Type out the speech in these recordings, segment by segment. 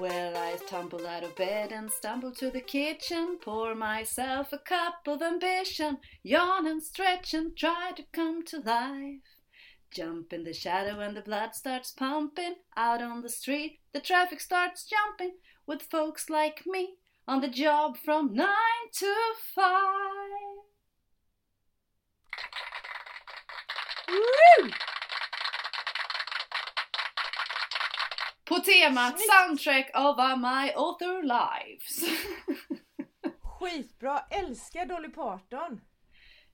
Well, I tumble out of bed and stumble to the kitchen, pour myself a cup of ambition, yawn and stretch and try to come to life. Jump in the shadow and the blood starts pumping. Out on the street, the traffic starts jumping with folks like me on the job from nine to five. Woo! På temat Snyggt. Soundtrack of My Author Lives. Skitbra, älskar Dolly Parton.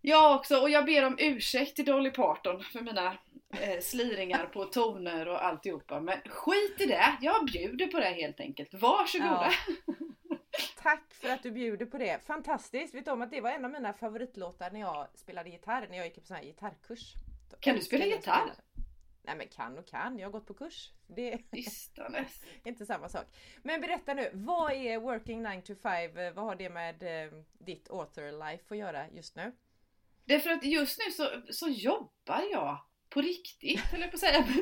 Jag också och jag ber om ursäkt till Dolly Parton för mina eh, sliringar på toner och alltihopa. Men skit i det, jag bjuder på det helt enkelt. Varsågoda! Tack för att du bjuder på det. Fantastiskt! Vet du om att det var en av mina favoritlåtar när jag spelade gitarr, när jag gick på sån här gitarrkurs. Kan du spela gitarr? Nej men kan och kan, jag har gått på kurs. Det är inte samma sak. Men berätta nu, vad är Working 9 to 5? Vad har det med eh, ditt author life att göra just nu? Därför att just nu så, så jobbar jag på riktigt, höll jag på att säga.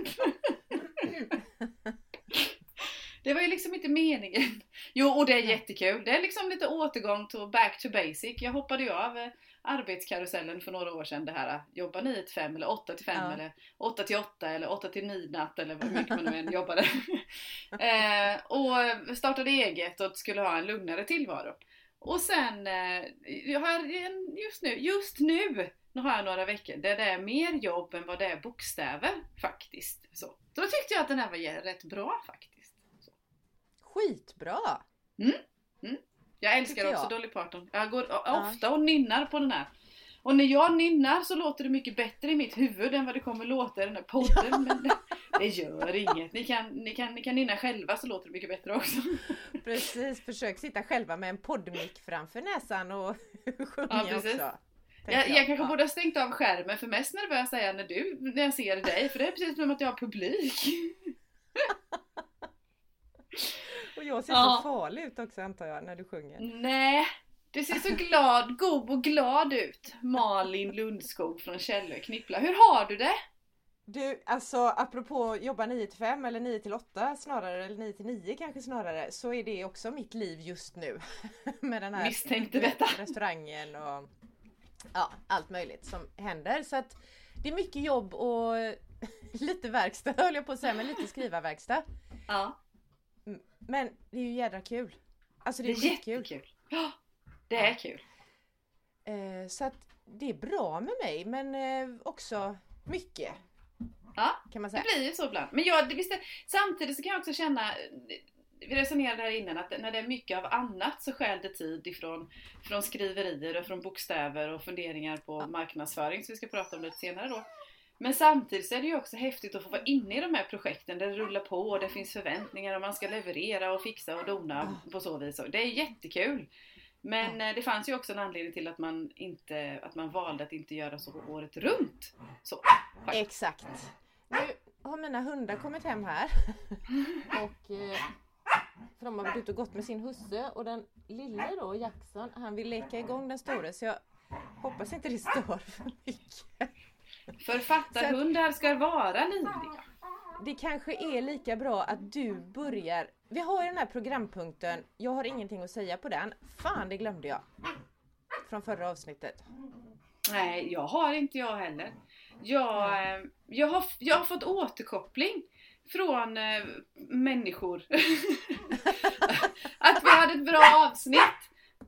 Det var ju liksom inte meningen. Jo, och det är jättekul. Det är liksom lite återgång till back to basic. Jag hoppade ju av eh, arbetskarusellen för några år sedan. Det här jobba 9 till 5 eller 8 till 5 Ja. eller 8 till 8 eller 8 till midnatt eller hur mycket man nu än jobbade. eh, och startade eget och skulle ha en lugnare tillvaro. Och sen, eh, har just nu, just nu, nu har jag några veckor där det är mer jobb än vad det är bokstäver faktiskt. Så. Då tyckte jag att den här var rätt bra faktiskt. Så. Skitbra! Jag älskar också jag. Dolly Parton. Jag går ofta och nynnar på den här. Och när jag nynnar så låter det mycket bättre i mitt huvud än vad det kommer låta i den här podden. Men det, det gör inget. Ni kan, ni, kan, ni kan nynna själva så låter det mycket bättre också. Precis, försök sitta själva med en poddmick framför näsan och sjunga Ja, precis. också. Jag, tänker jag kanske Ja. borde ha stängt av skärmen för mest nervös är jag när, du, när jag ser dig. För det är precis som att jag har publik. Och jag ser Ja. så farlig ut också antar jag när du sjunger. Nej, du ser så glad, god och glad ut. Malin Lundskog från Källö Knippla. Hur har du det? Du, alltså apropå jobba 9 till 5 eller 9 till 8 snarare, eller 9 till 9 kanske snarare, så är det också mitt liv just nu. Med den här Misstänkte detta. restaurangen och ja, allt möjligt som händer. Så att det är mycket jobb och lite verkstad höll jag på att säga, men lite skrivarverkstad. Ja, Men det är ju jädra kul. Alltså det det är, är skitkul. jättekul. Ja, det är kul. Eh, så att det är bra med mig men eh, också mycket Ja, kan man det säga. blir ju så ibland. Men jag, det, visst, är- samtidigt så kan jag också känna, vi resonerade här innan, att när det är mycket av annat så stjäl det tid ifrån från skriverier och från bokstäver och funderingar på Ja. marknadsföring som vi ska prata om lite senare då. Men samtidigt så är det ju också häftigt att få vara inne i de här projekten där det rullar på och det finns förväntningar och man ska leverera och fixa och dona på så vis. Det är jättekul! Men eh, det fanns ju också en anledning till att man, inte, att man valde att inte göra så året runt. Så. Exakt. Nu har mina hundar kommit hem här. och eh, för de har varit ute och gått med sin husse och den lille då, Jackson, han vill leka igång den store så jag hoppas inte det stör för mycket. Författarhundar ska vara livliga. Det kanske är lika bra att du börjar. Vi har ju den här programpunkten, jag har ingenting att säga på den. Fan det glömde jag. Från förra avsnittet. Nej, jag har inte jag heller. Jag, eh, jag, har, jag har fått återkoppling från eh, människor. att vi hade ett bra avsnitt.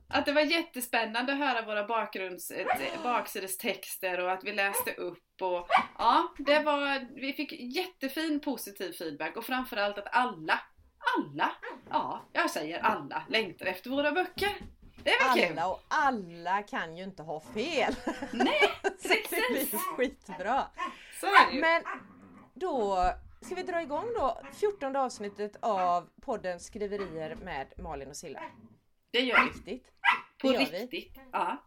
Att det var jättespännande att höra våra bakgrunds, eh, baksidestexter och att vi läste upp och ja, det var, vi fick jättefin positiv feedback och framförallt att alla, alla, ja, jag säger alla längtar efter våra böcker. Det var kul! Alla och alla kan ju inte ha fel. Nej, Så det blir precis! skitbra. Så är det ju. Men då ska vi dra igång då 14 avsnittet av podden Skriverier med Malin och Silla. Det gör vi. Riktigt. På det gör vi. riktigt. Ja.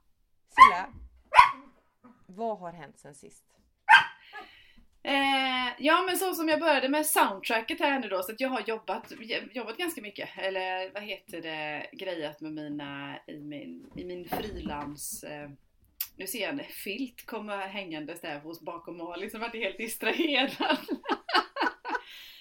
Silla, vad har hänt sen sist? Eh, ja men så som jag började med soundtracket här nu då, så att jag har jobbat, jobbat ganska mycket, eller vad heter det, grejat med mina, i min, i min frilans, eh, nu ser jag en filt komma hängandes där hos bakom Malin som vart helt distraherad.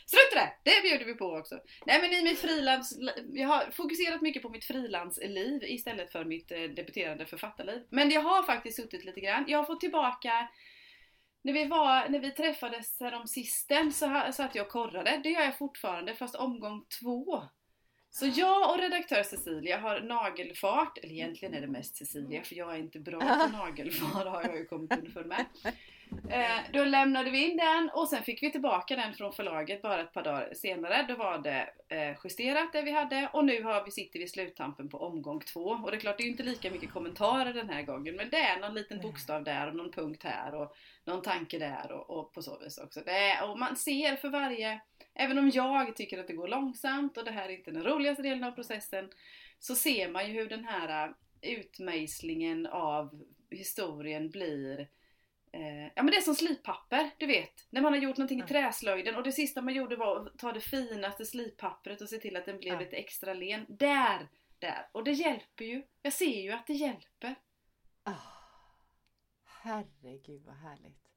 Strunt i det! Det bjuder vi på också. Nej men i mitt frilans, jag har fokuserat mycket på mitt frilansliv istället för mitt eh, debuterande författarliv. Men jag har faktiskt suttit lite grann. Jag har fått tillbaka när vi, var, när vi träffades härom sisten så satt jag och korrade. Det gör jag fortfarande fast omgång två. Så jag och redaktör Cecilia har nagelfart, eller egentligen är det mest Cecilia för jag är inte bra på nagelfart har jag ju kommit underfund med. Eh, då lämnade vi in den och sen fick vi tillbaka den från förlaget bara ett par dagar senare. Då var det eh, justerat det vi hade och nu har vi, sitter vi i sluttampen på omgång två. Och det är klart, det är inte lika mycket kommentarer den här gången men det är någon liten bokstav där och någon punkt här och någon tanke där och, och på så vis också. Det är, och man ser för varje, även om jag tycker att det går långsamt och det här är inte den roligaste delen av processen, så ser man ju hur den här utmejslingen av historien blir Eh, ja men det är som slippapper, du vet. När man har gjort någonting i träslöjden och det sista man gjorde var att ta det finaste slippappret och se till att den blev ja. lite extra len. Där! Där! Och det hjälper ju. Jag ser ju att det hjälper. Oh, herregud vad härligt.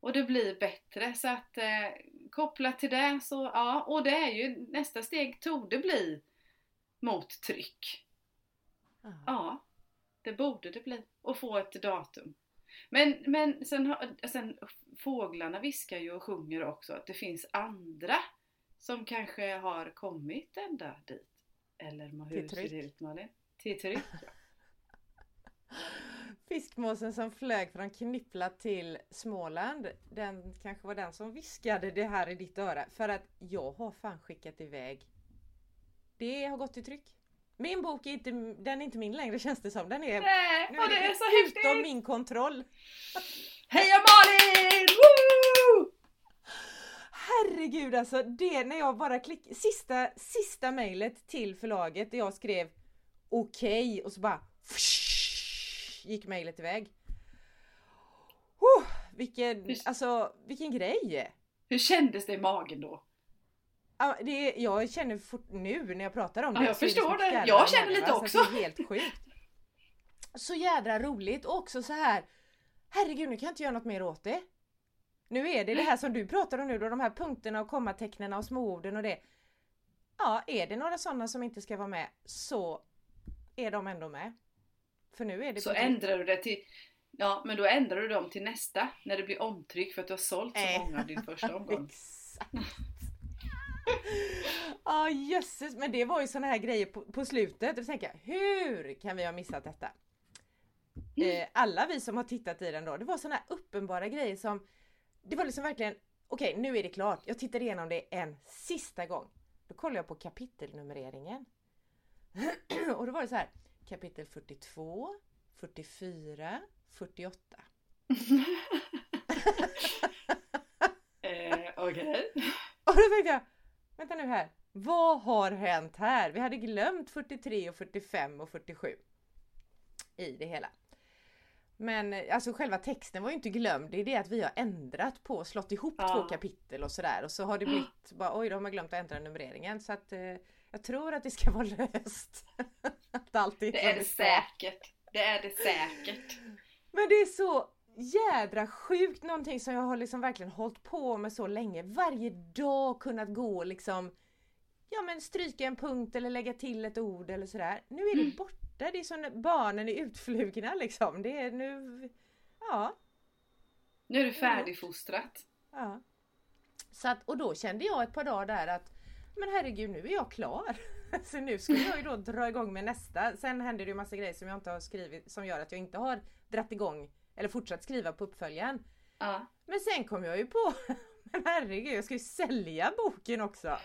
Och det blir bättre så att eh, kopplat till det så ja, och det är ju nästa steg tog det bli mot tryck. Oh. Ja, det borde det bli. Och få ett datum. Men, men sen, sen fåglarna viskar ju och sjunger också att det finns andra som kanske har kommit ända dit. Eller hur ser det ut Malin? Till tryck ja. Fiskmåsen som flög från Knippla till Småland, den kanske var den som viskade det här i ditt öra. För att jag har fan skickat iväg. Det har gått i tryck. Min bok är inte, den är inte min längre känns det som. Den är, Nej, nu det, är så utom häftigt. min kontroll. Heja Malin! Woo! Herregud alltså, det när jag bara klickade, sista, sista mejlet till förlaget där jag skrev okej okay, och så bara fsh, gick mejlet iväg. Oh, vilken, alltså vilken grej! Hur kändes det i magen då? Ja, det, jag känner fort, nu när jag pratar om det. Ja, jag förstår det. det. Jag känner lite också. det är helt sjukt. Så jädra roligt och också så här. Herregud, nu kan jag inte göra något mer åt det. Nu är det det här som du pratar om nu då, de här punkterna och kommatecknen och småorden och det. Ja, är det några sådana som inte ska vara med så är de ändå med. För nu är det Så ändrar du det till Ja, men då ändrar du dem till nästa när det blir omtryck för att du har sålt så äh. många av din första omgång. Exakt. Ja oh, jösses, men det var ju såna här grejer på, på slutet. Och tänker hur kan vi ha missat detta? Eh, alla vi som har tittat i den då, det var såna här uppenbara grejer som Det var liksom verkligen Okej, okay, nu är det klart. Jag tittar igenom det en sista gång. Då kollar jag på kapitelnumreringen. och då var det så här Kapitel 42, 44, 48. eh, Okej. Okay. Och då tänkte jag Vänta nu här. Vad har hänt här? Vi hade glömt 43 och 45 och 47 i det hela. Men alltså själva texten var ju inte glömd. Det är det att vi har ändrat på, slått ihop ja. två kapitel och sådär. Och så har det blivit bara oj, då har man glömt att ändra numreringen. Så att eh, jag tror att det ska vara löst. att allt är det är det säkert. Det är det säkert. Men det är så jädra sjukt någonting som jag har liksom verkligen hållit på med så länge. Varje dag kunnat gå liksom Ja men stryka en punkt eller lägga till ett ord eller sådär. Nu är det mm. borta. Det är som när barnen är utflugna liksom. Det är nu... Ja. Nu är det färdigfostrat. Ja. Så att, och då kände jag ett par dagar där att Men herregud nu är jag klar. Så nu ska jag ju då dra igång med nästa. Sen händer det ju massa grejer som jag inte har skrivit som gör att jag inte har dratt igång eller fortsatt skriva på uppföljaren. Ja. Men sen kom jag ju på, men herregud jag ska ju sälja boken också.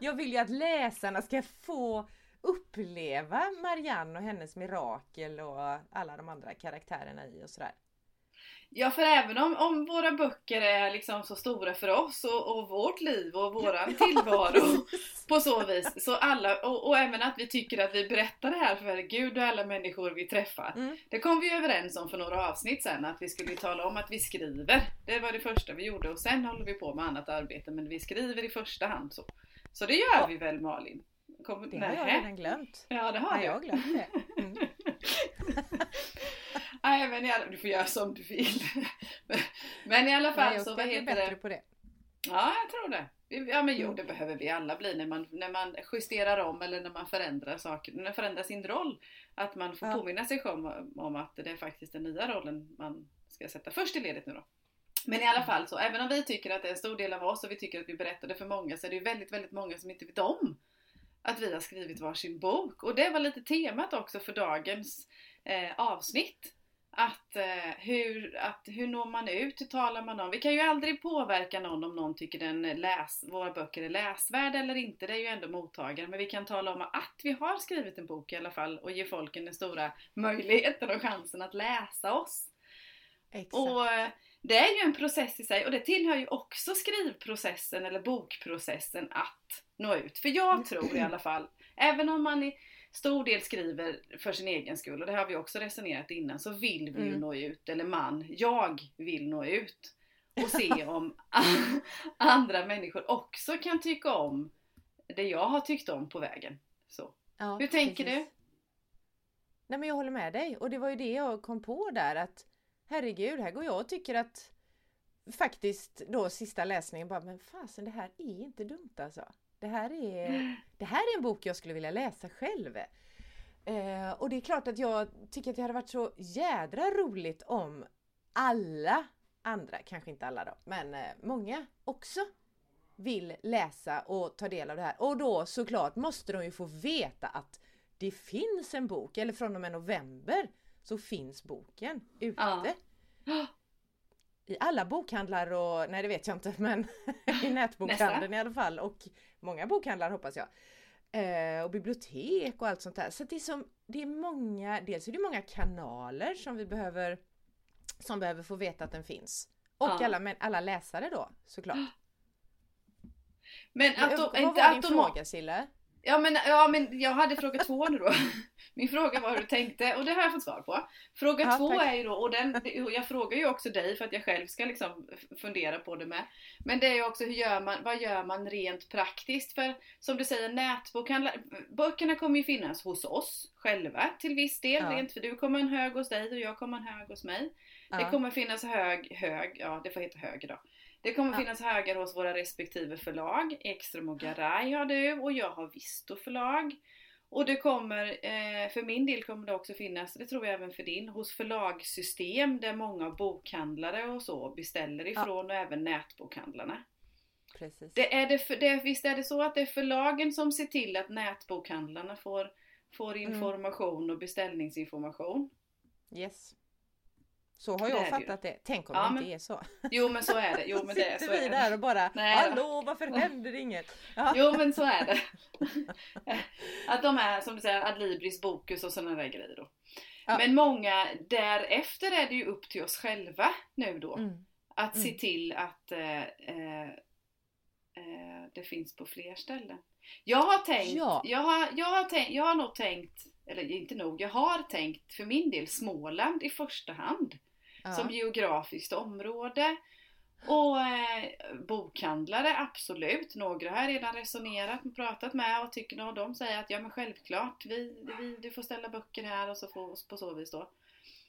Jag vill ju att läsarna ska få uppleva Marianne och hennes mirakel och alla de andra karaktärerna i och sådär. Ja för även om, om våra böcker är liksom så stora för oss och, och vårt liv och våran tillvaro på så vis. Så alla, och, och, även att vi tycker att vi berättar det här för Gud och alla människor vi träffar. Mm. Det kom vi överens om för några avsnitt sen att vi skulle tala om att vi skriver. Det var det första vi gjorde och sen håller vi på med annat arbete men vi skriver i första hand så. Så det gör ja. vi väl Malin? Kom, det har jag redan glömt. Ja det har ja, jag. glömt det. Mm. Nej men i alla, du får göra som du vill. men, i alla fall Nej, så vad heter bättre det? på det. Ja, jag tror det. Ja men jo, det behöver vi alla bli när man, när man justerar om eller när man förändrar saker, när man förändrar sin roll. Att man får Ja. påminna sig om, om att det är faktiskt den nya rollen man ska sätta först i ledet nu då. Men i alla fall så, även om vi tycker att det är en stor del av oss och vi tycker att vi berättar det för många så är det ju väldigt, väldigt många som inte vet om att vi har skrivit varsin bok. Och det var lite temat också för dagens eh, avsnitt. Att, eh, hur, att hur når man ut, hur talar man om? Vi kan ju aldrig påverka någon om någon tycker den läs, våra böcker är läsvärda eller inte. Det är ju ändå mottagare. Men vi kan tala om att vi har skrivit en bok i alla fall och ge folken den stora möjligheten och chansen att läsa oss. Exakt. Och eh, det är ju en process i sig och det tillhör ju också skrivprocessen eller bokprocessen att nå ut. För jag tror i alla fall, även om man i stor del skriver för sin egen skull, och det har vi också resonerat innan, så vill vi ju Mm. nå ut, eller man, jag vill nå ut. Och se om andra människor också kan tycka om det jag har tyckt om på vägen. Så. Ja, Hur tänker precis. du? Nej men jag håller med dig och det var ju det jag kom på där att herregud, här går jag och tycker att faktiskt då sista läsningen bara men fasen det här är inte dumt alltså. Det här är, det här är en bok jag skulle vilja läsa själv. Eh, och det är klart att jag tycker att det hade varit så jädra roligt om alla andra, kanske inte alla då, men eh, många också vill läsa och ta del av det här. Och då såklart måste de ju få veta att det finns en bok, eller från och med november så finns boken ute. Ja. I alla bokhandlar och, nej det vet jag inte, men i nätbokhandeln i alla fall och många bokhandlar hoppas jag. Eh, och bibliotek och allt sånt där. Så det är, som, det är många, dels är det många kanaler som vi behöver som behöver få veta att den finns. Och Ja. alla, men, alla läsare då såklart. Men Men, att Vad var inte din automa- fråga Sille? Ja men, ja men jag hade fråga två nu då. Min fråga var hur du tänkte och det har jag fått svar på. Fråga Ja, två tack. är ju då, och den, jag frågar ju också dig för att jag själv ska liksom fundera på det med. Men det är ju också hur gör man, vad gör man rent praktiskt? För som du säger nätbokhandlar, böckerna kommer ju finnas hos oss själva till viss del. Ja. Rent för du kommer en hög hos dig och jag kommer en hög hos mig. Det Ja. kommer finnas hög, hög, ja det får heta hög idag. Det kommer Ja. finnas högar hos våra respektive förlag. Ekström och Garay har du och jag har Visto förlag. Och det kommer, eh, för min del kommer det också finnas, det tror jag även för din, hos förlagssystem där många bokhandlare och så beställer ifrån och även nätbokhandlarna. Precis. Det är det, för, det, visst är det så att det är förlagen som ser till att nätbokhandlarna får, får Mm. information och beställningsinformation? Yes. Så har Det jag det fattat det. Tänk om Ja, det men- inte är så. Jo men så är det. Jo men det Sitter så vi är det. där och bara Nej. Hallå varför händer det inget? Ja. Jo men så är det. Att de är som du säger Adlibris, Bokus och sådana där grejer då. Ja. Men många därefter är det ju upp till oss själva nu då. Mm. Att se Mm. till att eh, eh, eh, det finns på fler ställen. Jag har tänkt, Ja. jag, har, jag, har tänkt jag har nog tänkt, eller inte nog, jag har tänkt för min del Småland i första hand Ja. som geografiskt område. Och eh, bokhandlare, absolut. Några har jag redan resonerat och pratat med och tycker och de säger att ja men självklart, vi, vi, du får ställa böcker här och så får på så vis då.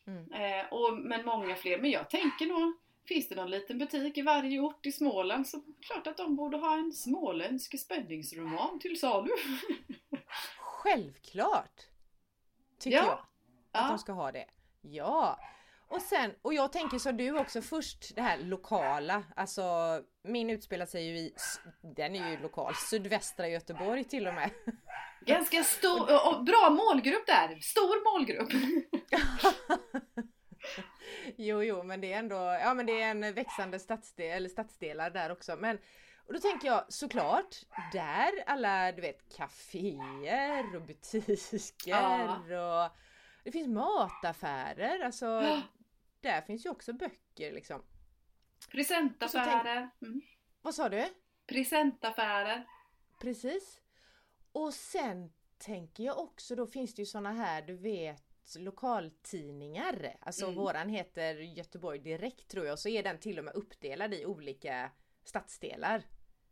Mm. Eh, och, men många fler. Men jag tänker nog, finns det någon liten butik i varje ort i Småland så klart att de borde ha en småländsk spänningsroman till salu. Självklart! Tycker Ja. jag. Att Ja. de ska ha det. Ja! Och sen, och jag tänker som du också först det här lokala, alltså min utspelar sig ju i, den är ju lokal, sydvästra Göteborg till och med. Ganska stor, och bra målgrupp där. Stor målgrupp. Jo, jo, men det är ändå, ja men det är en växande stadsdel, eller stadsdelar där också. Men, och då tänker jag såklart, där alla du vet kaféer och butiker och det finns mataffärer, alltså Ja. där finns ju också böcker liksom. Presentaffärer. Mm. Vad sa du? Presentaffärer. Precis. Och sen tänker jag också, då finns det ju såna här, du vet lokaltidningar. Alltså Mm. våran heter Göteborg Direkt tror jag, så är den till och med uppdelad i olika stadsdelar.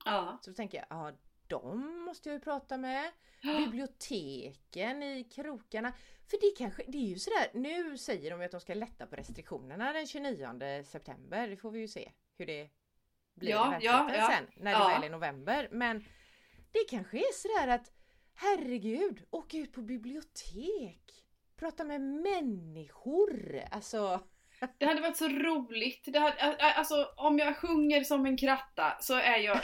Ja. Så då tänker jag, ja de måste jag ju prata med. Ja. Biblioteken i krokarna. För det kanske, det är ju sådär, nu säger de ju att de ska lätta på restriktionerna den 29 september. Det får vi ju se hur det blir Ja, ja, ja. sen när det Ja. väl är november. Men det kanske är sådär att herregud, åka ut på bibliotek, prata med människor. Alltså, Det hade varit så roligt. Det hade, alltså, om jag sjunger som en kratta så är jag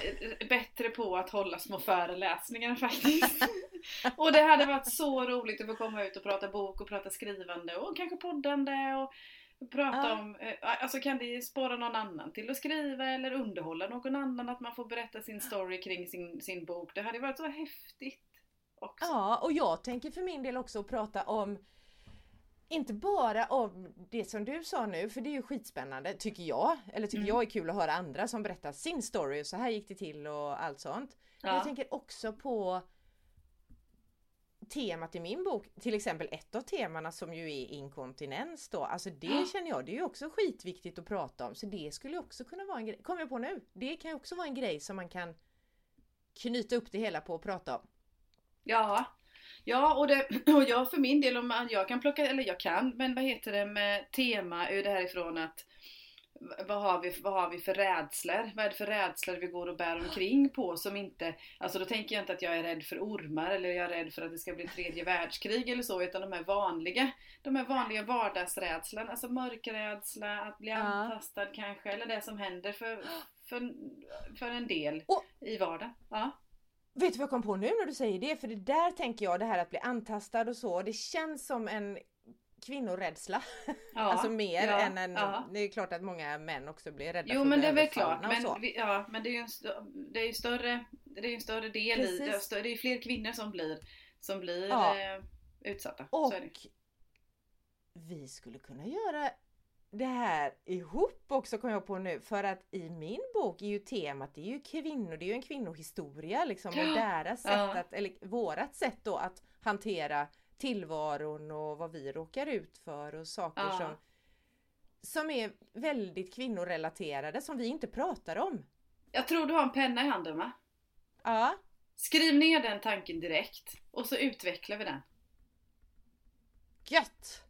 bättre på att hålla små föreläsningar faktiskt. och det hade varit så roligt att få komma ut och prata bok och prata skrivande och kanske poddande och prata Ja. om, alltså kan det spåra någon annan till att skriva eller underhålla någon annan att man får berätta sin story kring sin, sin bok. Det hade varit så häftigt också. ja, och jag tänker för min del också prata om inte bara om det som du sa nu, för det är ju skitspännande tycker jag. Eller tycker Mm. jag är kul att höra andra som berättar sin story och så här gick det till och allt sånt. Ja. Jag tänker också på temat i min bok, till exempel ett av temana som ju är inkontinens då, alltså det Ja. känner jag, det är ju också skitviktigt att prata om, så det skulle också kunna vara en grej, kommer jag på nu, det kan ju också vara en grej som man kan knyta upp det hela på och prata om. Ja, ja och, det, och jag för min del, om jag kan plocka, eller jag kan, men vad heter det med tema ur det härifrån att vad har, vi, vad har vi för rädslor? Vad är det för rädslor vi går och bär omkring på som inte, alltså då tänker jag inte att jag är rädd för ormar eller jag är rädd för att det ska bli tredje världskrig eller så, utan de här vanliga, de här vanliga vardagsrädslorna, alltså mörkrädsla, att bli Ja. antastad kanske, eller det som händer för, för, för en del Och- i vardagen. Ja. Vet du vad jag kom på nu när du säger det? För det där tänker jag, det här att bli antastad och så, det känns som en kvinnorädsla. Ja, alltså mer ja, än en... ja. Det är klart att många män också blir rädda Jo för men det är väl klart. Men, vi, ja, men det är ju en, det är större, det är en större del i Precis. det. är Det är fler kvinnor som blir, som blir eh, utsatta. Och vi skulle kunna göra det här ihop också kom jag på nu för att i min bok är ju temat det är ju kvinnor, det är ju en kvinnohistoria liksom och deras sätt att, eller vårat sätt då att hantera tillvaron och vad vi råkar ut för och saker Ja. som som är väldigt kvinnorelaterade som vi inte pratar om. Jag tror du har en penna i handen va? Ja, Skriv ner den tanken direkt och så utvecklar vi den. gött!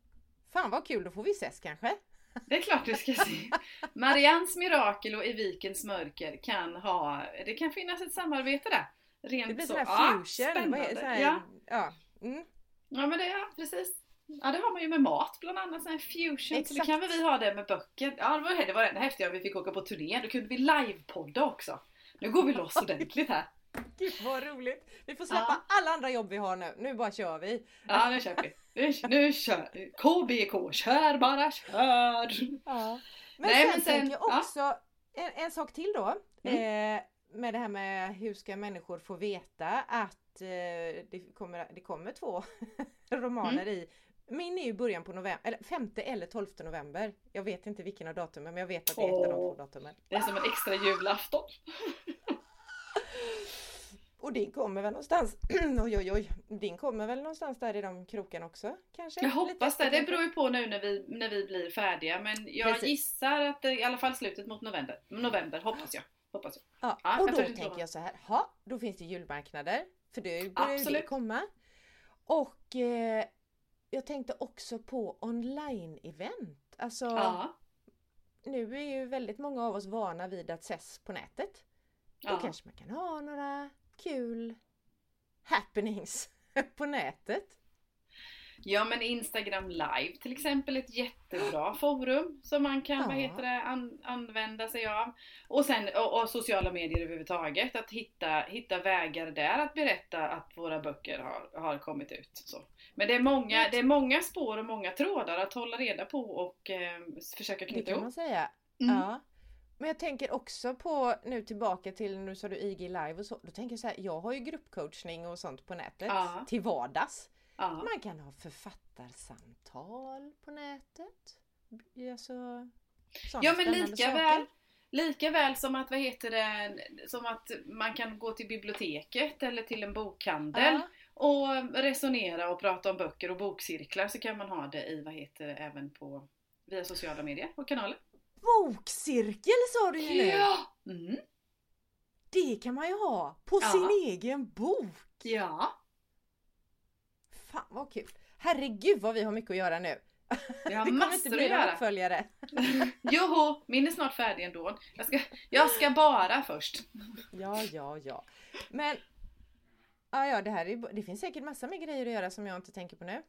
Fan vad kul, då får vi ses kanske? Det är klart du ska se. Marians mirakel och I vikens mörker kan ha, det kan finnas ett samarbete där. Rent Det blir så. här Ja, fusion. är, spännande. så här, Ja. ja. Mm. Ja men det är precis. Ja det har man ju med mat bland annat, sån här fusion. Så det Exakt. kan väl vi ha det med böcker. Ja det var det, var det häftiga vi fick åka på turné. Då kunde vi livepodda också. Nu går vi loss ordentligt här. Gud vad roligt! Vi får släppa alla andra jobb vi har nu. Nu bara kör vi. Ja nu kör vi. Nu, nu kör KBK, kör bara kör! Ja. Men Nej, sen, men sen- tänker jag ja. också en, en sak till då. Eh, med det här med hur ska människor få veta att eh, det, kommer, det kommer två romaner Mm. i min är ju början på november, eller 5 eller 12 november. Jag vet inte vilken av datumen men jag vet att det är ett av de två datumen. Det är som en extra julafton. Och din kommer väl någonstans, oj oj oj, din kommer väl någonstans där i de krokarna också kanske? Jag hoppas det. Det beror ju på nu när vi, när vi blir färdiga. Men jag Precis. gissar att det i alla fall slutet mot november. November hoppas jag. Hoppas jag. Ja, Ja, och jag då tänker jag så här, ha, då finns det julmarknader. För det börjar ju det Absolut. komma. Och eh, jag tänkte också på online-event. Alltså Ja. nu är ju väldigt många av oss vana vid att ses på nätet. Då ja. kanske man kan ha några kul happenings på nätet. Ja men Instagram live till exempel ett jättebra forum som man kan Ja. vad heter det, an, använda sig av. Och sen och, och sociala medier överhuvudtaget. Att hitta, hitta vägar där att berätta att våra böcker har, har kommit ut. Så. Men det är, många, det är många spår och många trådar att hålla reda på och eh, försöka Det knyta kan man ihop. säga. Mm. Ja. Men jag tänker också på nu tillbaka till, nu sa du IG live och så. Då tänker jag så här, jag har ju gruppcoachning och sånt på nätet Ja. till vardags. Ja. Man kan ha författarsamtal på nätet. Alltså, Ja men lika väl, lika väl som att, vad heter det, som att man kan gå till biblioteket eller till en bokhandel Ja, och resonera och prata om böcker och bokcirklar så kan man ha det i, vad heter det, även på via sociala medier och kanaler. Bokcirkel sa du ju nu! Mm. Det kan man ju ha på Ja. sin egen bok! Ja. Fan vad kul! Herregud vad vi har mycket att göra nu! Vi har det kommer massor inte bli någon uppföljare. Joho, min är snart färdig ändå. Jag ska, jag ska bara först. Ja, ja, ja. Men ja, ja, det här är, det finns säkert massa mer grejer att göra som jag inte tänker på nu.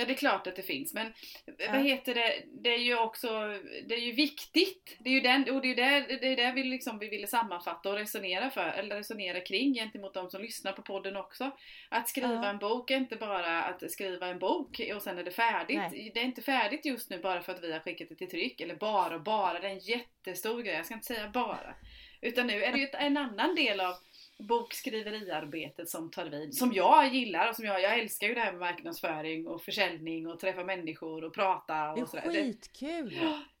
Ja det är klart att det finns men Ja. vad heter det, det är ju också, det är ju viktigt. Det är ju den, och det är det, det, är det vi, liksom, vi ville sammanfatta och resonera för, eller resonera kring gentemot de som lyssnar på podden också. Att skriva Ja. en bok är inte bara att skriva en bok och sen är det färdigt. Nej. Det är inte färdigt just nu bara för att vi har skickat det till tryck, eller bara och bara, det är en jättestor grej, jag ska inte säga bara. Utan nu är det ju en annan del av bokskriveriarbetet som tar vid. Som jag gillar och som jag, jag älskar ju det här med marknadsföring och försäljning och träffa människor och prata Det är och sådär. Det, skitkul!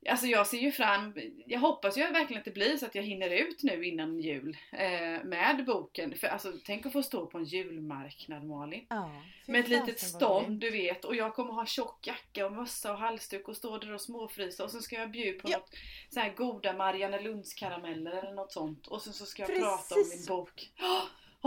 Alltså jag ser ju fram, jag hoppas ju verkligen att det blir så att jag hinner ut nu innan jul eh, med boken. För alltså tänk att få stå på en julmarknad Malin. Ja, Med ett litet stånd du vet och jag kommer ha tjock jacka och mössa och halsduk och stå där och småfrysa och så ska jag bjuda på Ja. något så här goda Marianne Lunds karameller eller något sånt och sen så ska jag prata om Precis. min bok.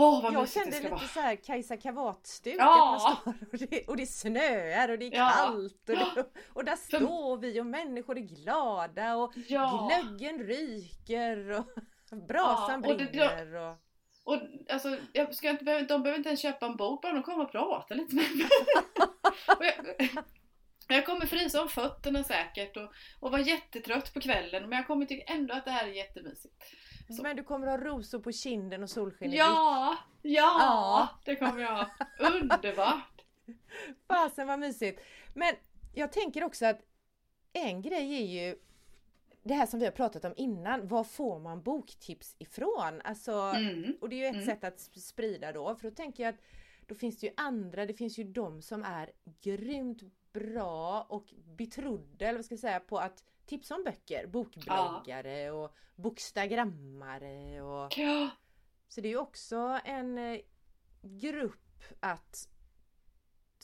Åh vad Jag det kände ska lite vara. så här Kajsa Kavat-stuk. Ja. Och, det, och det snöar och det är Ja. kallt. Och, det, och där För- står vi och människor är glada och Ja. glöggen ryker och brasan Ja, och det- brinner. Och, Och alltså, jag ska inte, behöva- de behöver inte ens köpa en bok, bara de kommer och prata lite med mig. jag, jag kommer frysa om fötterna säkert och, och vara jättetrött på kvällen men jag kommer tycka ändå att det här är jättemysigt. Så. Men du kommer ha rosor på kinden och solsken i. Ja, ja, Ja. det kommer jag ha. Underbart! Fasen vad mysigt! Men jag tänker också att en grej är ju det här som vi har pratat om innan. Var får man boktips ifrån? Alltså, Mm. Och det är ju ett Mm. sätt att sp- sprida då. För då tänker jag att då finns det ju andra, det finns ju de som är grymt bra och betrodda, eller vad ska jag säga, på att tipsa om böcker. Bokbloggare och bokstagrammare och Ja, Så det är ju också en eh, grupp att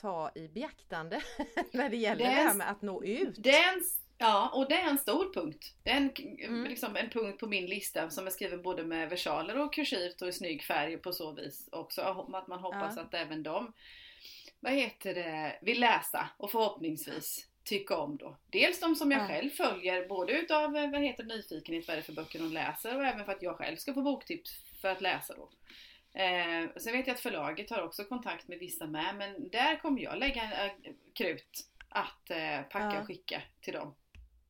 ta i beaktande när det gäller Det det, är här en- med att nå ut. det är en, ja, och det är en stor punkt. Det är en, Mm. liksom en punkt på min lista som är skriven både med versaler och kursivt och i snygg färg på så vis också. Att man hoppas Ja. att även de, vad heter det, vill läsa och förhoppningsvis tycka om då. Dels de som jag Ja. själv följer, både utav eh, vad heter nyfikenhet vad är det för böcker de läser och även för att jag själv ska få boktips för att läsa då. Eh, sen vet jag att förlaget har också kontakt med vissa med men där kommer jag lägga en, eh, krut att eh, packa Ja. och skicka till dem.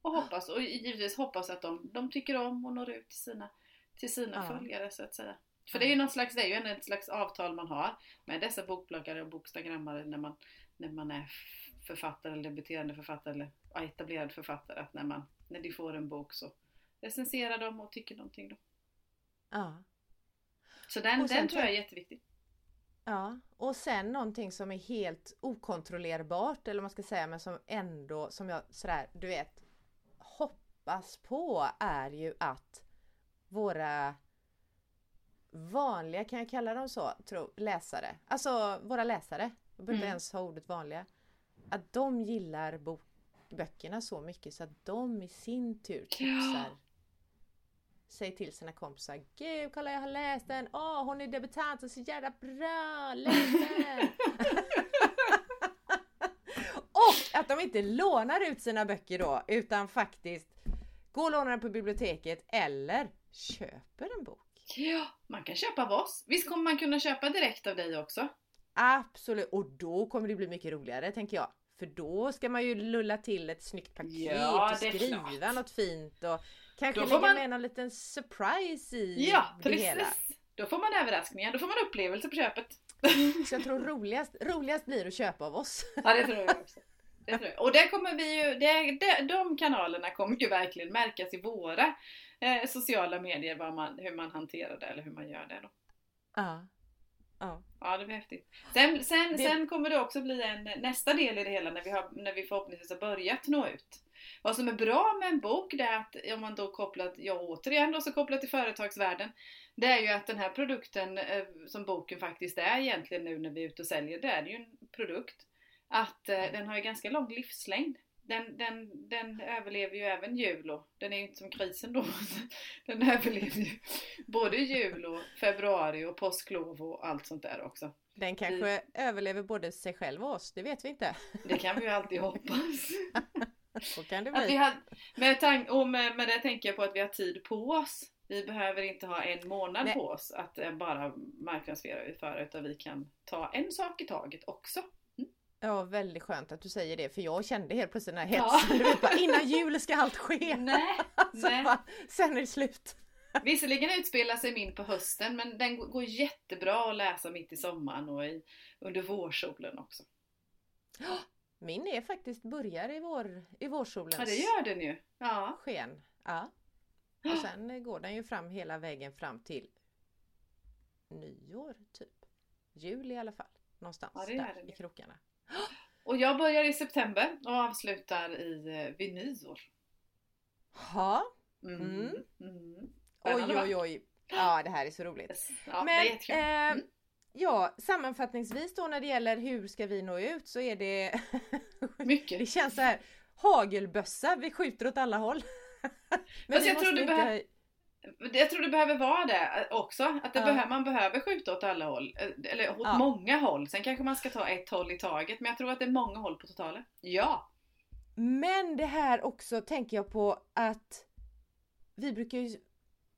Och hoppas, och givetvis hoppas att de, de tycker om och når ut till sina, till sina Ja. följare så att säga. För det är ju någon slags, det är ju ett slags avtal man har med dessa bokbloggare och bokstagrammare när man, när man är författare eller debuterande författare eller etablerad författare. Att när, man, när de får en bok så recenserar de och tycker någonting då. Ja. Så den, den tror jag är jätteviktig. Ja, och sen någonting som är helt okontrollerbart eller vad man ska säga men som ändå som jag sådär du vet hoppas på är ju att våra vanliga, kan jag kalla dem så, tro, läsare, alltså våra läsare, jag behöver inte Mm. ens ha ordet vanliga, att de gillar bok, böckerna så mycket så att de i sin tur tipsar Säg till sina kompisar Gud kolla jag har läst den, åh hon är debutant och så jävla bra, läs den! och att de inte lånar ut sina böcker då utan faktiskt går och lånar den på biblioteket eller köper en bok. Ja, man kan köpa av oss. Visst kommer man kunna köpa direkt av dig också? Absolut, och då kommer det bli mycket roligare tänker jag. För då ska man ju lulla till ett snyggt paket Ja, och skriva klart. något fint och kanske lägga man- med någon liten surprise i Ja, det precis. hela. Då får man överraskningar, då får man upplevelse på köpet. Så jag tror roligast, roligast blir att köpa av oss. Ja, det tror jag också. Det tror jag. Och där kommer vi ju, det, det, de kanalerna kommer ju verkligen märkas i våra eh, sociala medier, man, hur man hanterar det eller hur man gör det då. Ja. Ja. Ja, det blir häftigt. Sen, sen, Det- sen kommer det också bli en nästa del i det hela när vi, har, när vi förhoppningsvis har börjat nå ut. Vad som är bra med en bok, det är att om man då kopplat, ja återigen då så kopplat till företagsvärlden, det är ju att den här produkten eh, som boken faktiskt är egentligen nu när vi är ute och säljer, det är ju en produkt. Att eh, den har ju ganska lång livslängd. Den, den, den överlever ju även jul och den är ju inte som krisen då. Den överlever ju både jul och februari och påsklov och allt sånt där också. Den kanske överlever både sig själv och oss, det vet vi inte. Det kan vi ju alltid hoppas. Så kan det Att vi bli. har, med, tank, och med, med det tänker jag på att vi har tid på oss. Vi behöver inte ha en månad Nej. på oss att eh, bara marknadsföra för utan vi kan ta en sak i taget också. Ja, väldigt skönt att du säger det, för jag kände helt plötsligt den här Ja. hetsen. Du vet, bara, innan jul ska allt ske. Nej, Alltså, nej. bara, sen är det slut. Visserligen utspelar sig min på hösten men den går jättebra att läsa mitt i sommaren och i, under vårsolen också. Min är faktiskt börjar i, vår, i vårsolens Ja det gör den ju. Ja. sken. Ja. Och sen går den ju fram hela vägen fram till nyår typ. Jul i alla fall. Någonstans Ja, där i krokarna. Och jag börjar i september och avslutar i, eh, vid nyår. Ja, Mm. Mm. Mm. oj oj oj. Ja det här är så roligt. Ja, det är Men eh, ja, sammanfattningsvis då när det gäller hur ska vi nå ut så är det Mycket. Det känns så här hagelbössa, vi skjuter åt alla håll. Men Fast jag tror behöver- Jag tror det behöver vara det eh, också. Att det Ja. behöver, man behöver skjuta åt alla håll. Eh, Eller åt Ja. många håll. Sen kanske man ska ta ett håll i taget. Men jag tror att det är många håll på totalen. Ja! Men det här också tänker jag på att vi brukar ju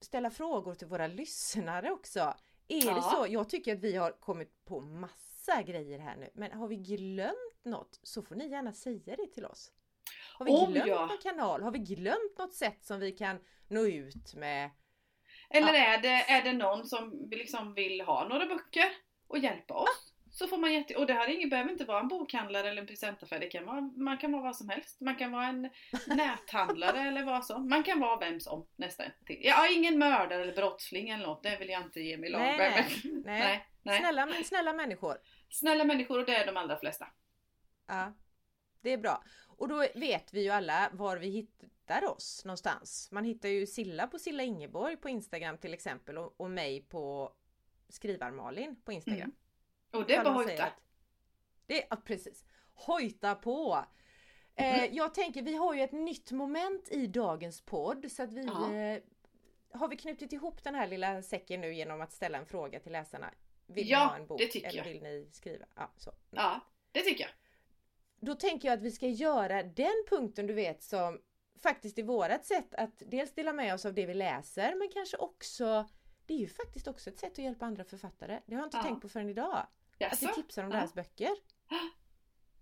ställa frågor till våra lyssnare också. Är det Ja. så? Jag tycker att vi har kommit på massa grejer här nu. Men har vi glömt något så får ni gärna säga det till oss. Har vi glömt ja. någon kanal? Har vi glömt något sätt som vi kan nå ut med? Eller är, det, är det någon som liksom vill ha några böcker och hjälpa oss? Så får man jätte... Och det här är ingen, behöver inte vara en bokhandlare eller en presentaffär. Det kan vara, man kan vara vad som helst. Man kan vara en näthandlare eller vad som. Man kan vara vem som nästan. Jag är ingen mördare eller brottsling eller något. Det vill jag inte ge mig Nej, nej. nej, nej. Snälla, snälla människor. Snälla människor och det är de allra flesta. Ja, det är bra. Och då vet vi ju alla var vi hittar oss någonstans. Man hittar ju Silla på Silla Ingeborg på Instagram till exempel och, och mig på Skrivar-Malin på Instagram. Mm. Och det säger hojta. att- Det är, ja, precis. Hojta på! Eh, Mm. jag tänker, vi har ju ett nytt moment i dagens podd så att vi Ja. eh, har vi knutit ihop den här lilla säcken nu genom att ställa en fråga till läsarna. Vill Ja, ni ha en bok det tycker eller jag. vill ni skriva? Ja, så. Ja, det tycker jag. Då tänker jag att vi ska göra den punkten du vet som faktiskt är vårat sätt att dels dela med oss av det vi läser men kanske också det är ju faktiskt också ett sätt att hjälpa andra författare. Det har jag inte Ja. tänkt på förrän idag. Att Jaså? vi tipsar om Ja. deras böcker.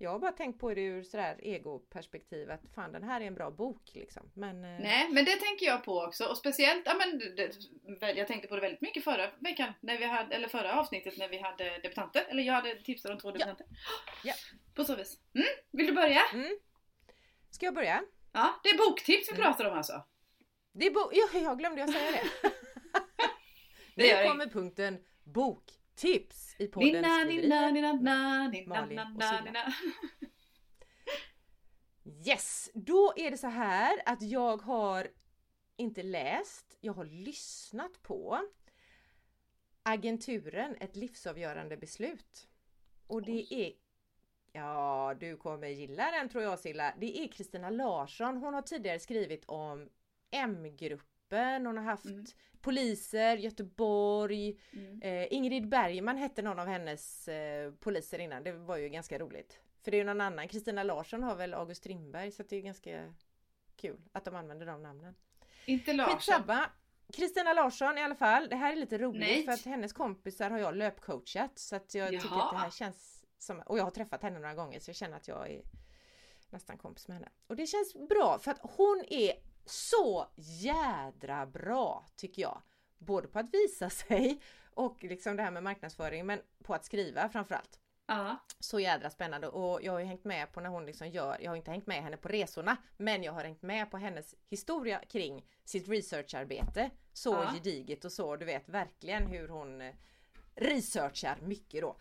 Jag har bara tänkt på det ur sådär egoperspektiv att fan den här är en bra bok liksom. Men eh, Nej, men det tänker jag på också. Och speciellt, ja men det, jag tänkte på det väldigt mycket förra veckan, när vi hade, eller förra avsnittet när vi hade debutanter. Eller jag hade tipsat om två debutanter. Ja. På så vis. Mm, vill du börja? mm. Ska jag börja? Ja, det är boktips vi Mm. pratar om alltså. Det är bo- ja, jag glömde jag säga det. Det nu kommer punkten boktips i podden Nina, nina, nina, nina, nina, Malin och Silla. Yes, då är det så här att jag har inte läst, jag har lyssnat på Agenturen, ett livsavgörande beslut. Och det är Ja, du kommer gilla den tror jag Silla. Det är Kristina Larsson. Hon har tidigare skrivit om M-gruppen. Hon har haft Mm. poliser, Göteborg. Mm. Eh, Ingrid Bergman hette någon av hennes eh, poliser innan. Det var ju ganska roligt. För det är ju någon annan. Kristina Larsson har väl August Strindberg så det är ganska kul att de använder de namnen. Inte Larsson. Skitsamma! Kristina Larsson i alla fall. Det här är lite roligt Nej. för att hennes kompisar har jag löpcoachat så att jag tycker Jaha. att det här känns som, och jag har träffat henne några gånger så jag känner att jag är nästan kompis med henne. Och det känns bra för att hon är så jädra bra tycker jag. Både på att visa sig och liksom det här med marknadsföring men på att skriva framförallt. Ja. Så jädra spännande och jag har ju hängt med på när hon liksom gör, jag har inte hängt med henne på resorna men jag har hängt med på hennes historia kring sitt researcharbete. Så Ja. gediget och så, du vet verkligen hur hon eh, researchar mycket då.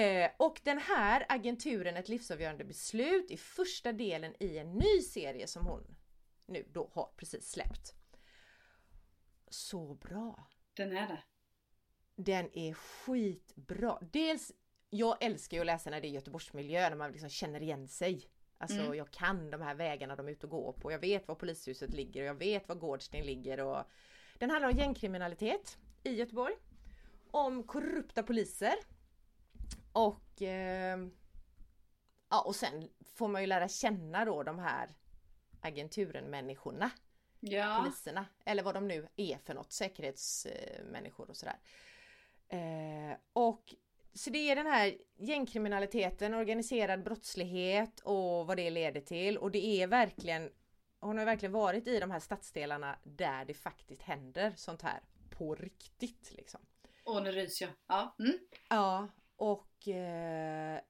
Eh, och den här agenturen Ett livsavgörande beslut är första delen i en ny serie som hon nu då har precis släppt. Så bra! Den är det. Den är skitbra. Dels, jag älskar ju att läsa när det är Göteborgsmiljö, när man liksom känner igen sig. Alltså Mm. jag kan de här vägarna de är ute och går på. Jag vet var polishuset ligger och jag vet var Gårdsten ligger. Och... Den handlar om gängkriminalitet i Göteborg. Om korrupta poliser. Och eh... Ja och sen får man ju lära känna då de här agenturen-människorna Ja. poliserna. Eller vad de nu är för något, säkerhetsmänniskor och sådär. Eh, och så det är den här gängkriminaliteten, organiserad brottslighet och vad det leder till. Och det är verkligen, hon har verkligen varit i de här stadsdelarna där det faktiskt händer sånt här på riktigt liksom. Åh, nu ryser jag. Ja. Mm. Ja, och eh,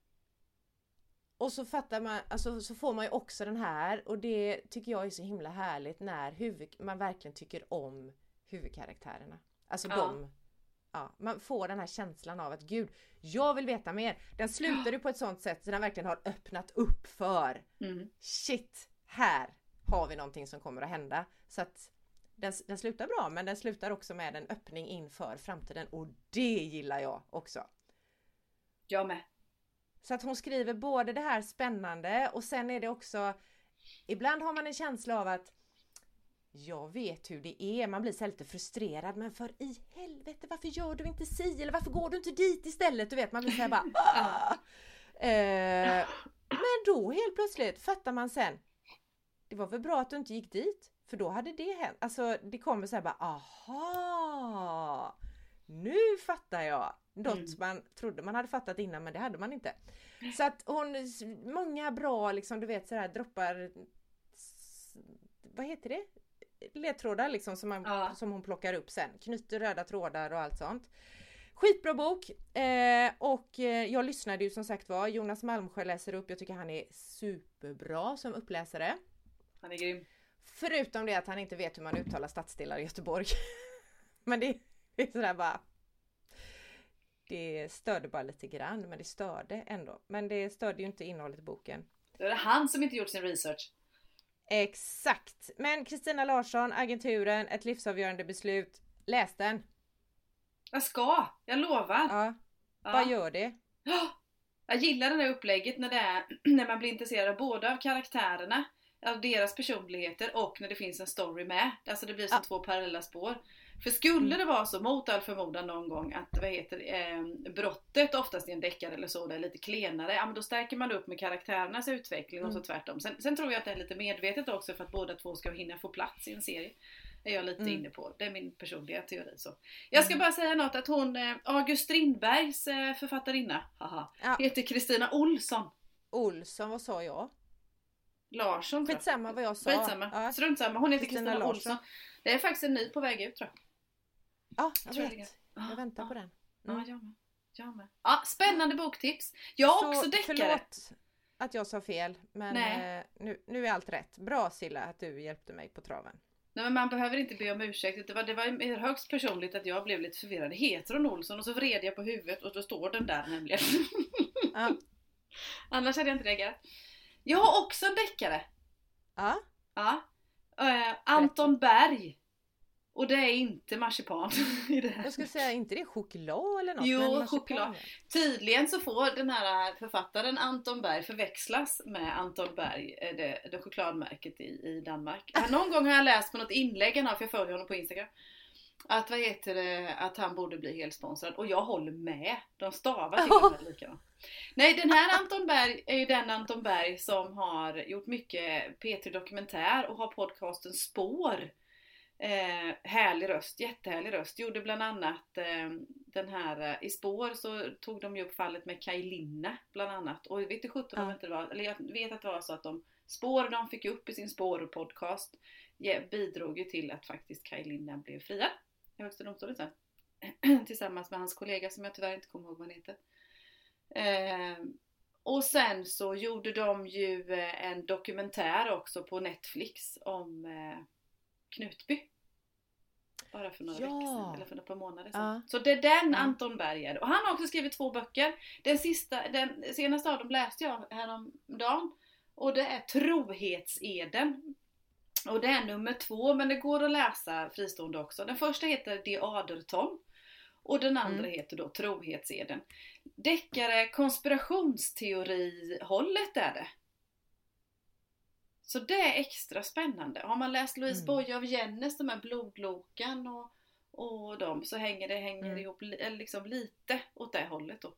och så fattar man, alltså så får man ju också den här och det tycker jag är så himla härligt när huvud, man verkligen tycker om huvudkaraktärerna. Alltså Ja. de, ja, man får den här känslan av att gud, jag vill veta mer. Den slutar ju på ett sånt sätt så den verkligen har öppnat upp för Mm. shit, här har vi någonting som kommer att hända. Så att den, den slutar bra men den slutar också med en öppning inför framtiden och det gillar jag också. Jag med. Så att hon skriver både det här spännande och sen är det också Ibland har man en känsla av att Jag vet hur det är, man blir så lite frustrerad men för i helvete varför gör du inte si eller varför går du inte dit istället? Du vet man blir så här bara "Ah!" eh, Men då helt plötsligt fattar man sen Det var väl bra att du inte gick dit för då hade det hänt. Alltså det kommer så här bara aha Nu fattar jag! Något Mm. man trodde man hade fattat innan men det hade man inte. Så att hon, många bra liksom du vet sådär droppar Vad heter det? Ledtrådar liksom som, man, Ja. som hon plockar upp sen. Knyter röda trådar och allt sånt. Skitbra bok! Eh, och eh, jag lyssnade ju som sagt var. Jonas Malmsjö läser upp. Jag tycker han är superbra som uppläsare. Han är grym. Förutom det att han inte vet hur man uttalar stadsdelar i Göteborg. Men det är sådär bara Det störde bara lite grann men det störde ändå. Men det störde ju inte innehållet i boken. Det är han som inte gjort sin research. Exakt! Men Kristina Larsson, Agenturen, ett livsavgörande beslut. Läs den! Jag ska, jag lovar. Ja, Ja. vad gör det? Ja, Jag gillar det där upplägget när, det är, när man blir intresserad både av karaktärerna, av deras personligheter och när det finns en story med. Alltså det blir som Ja. två parallella spår. För skulle det vara så mot all förmodan någon gång att vad heter, eh, brottet oftast i en deckare eller så, det är lite klenare, ja men då stärker man upp med karaktärernas utveckling och så Mm. tvärtom. Sen, sen tror jag att det är lite medvetet också för att båda två ska hinna få plats i en serie. är jag lite Mm. inne på. Det är min personliga teori. Så. Jag ska Mm. bara säga något att hon, eh, August Strindbergs eh, författarinna, haha, Ja. heter Kristina Olsson. Olsson, vad sa jag? Larsson. Skitsamma vad jag sa. Skitsamma. Ja, Strunt samma. Hon heter Kristina. Olsson. Det är faktiskt en ny på väg ut tror jag. Ja jag jag vet. Ja, Jag väntar ja, på den. Ja, Mm. jag med. Jag med. Ja, spännande boktips. Jag har Så, också deckare. Förlåt att jag sa fel men eh, nu, nu är allt rätt. Bra Silla att du hjälpte mig på traven. Nej, men man behöver inte be om ursäkt. Det var, det var högst personligt att jag blev lite förvirrad. Heter hon Olsson? Och så vred jag på huvudet och då står den där nämligen. Ja. Annars hade jag inte reagerat. Jag har också en deckare. Ja, Ja. Eh, Anton Berg. Och det är inte marsipan i det här. jag skulle säga inte det choklad eller något? Jo, choklad. Tydligen så får den här författaren Anton Berg förväxlas med Anton Berg, eh, det, det chokladmärket i, i Danmark. Någon gång har jag läst på något inlägg han har, för jag följer honom på Instagram. Att vad heter det, att han borde bli helt sponsrad. Och jag håller med. De stavar till och med likadant. Nej den här Anton Berg är ju den Anton Berg som har gjort mycket P3 Dokumentär och har podcasten Spår. Eh, härlig röst, jättehärlig röst. Gjorde bland annat eh, den här, eh, i spår så tog de ju upp fallet med Kaj Linna bland annat. Och vet du sjutton om inte det var, eller jag vet att det var så att de spår de fick upp i sin spår-podcast ja, bidrog ju till att faktiskt Kaj Linna blev friad i Högsta domstolen sen. Tillsammans med hans kollega som jag tyvärr inte kommer ihåg vad han heter. Eh, och sen så gjorde de ju eh, en dokumentär också på Netflix om eh, Knutby. Bara för några Ja. veckor sedan, eller för ett par månader sedan. Ja. Så det är den. Anton Berg är. Och han har också skrivit två böcker. Den, sista, den senaste av dem läste jag häromdagen. Och det är Trohetseden. Och det är nummer två, men det går att läsa fristående också. Den första heter De Aderton. Och den andra Mm. heter då Trohetseden. Deckare konspirationsteori-hållet är det. Så det är extra spännande. Har man läst Louise Mm. Boye av Jennes, de här Blodlokan och, och dem, så hänger det hänger Mm. ihop liksom lite åt det hållet då.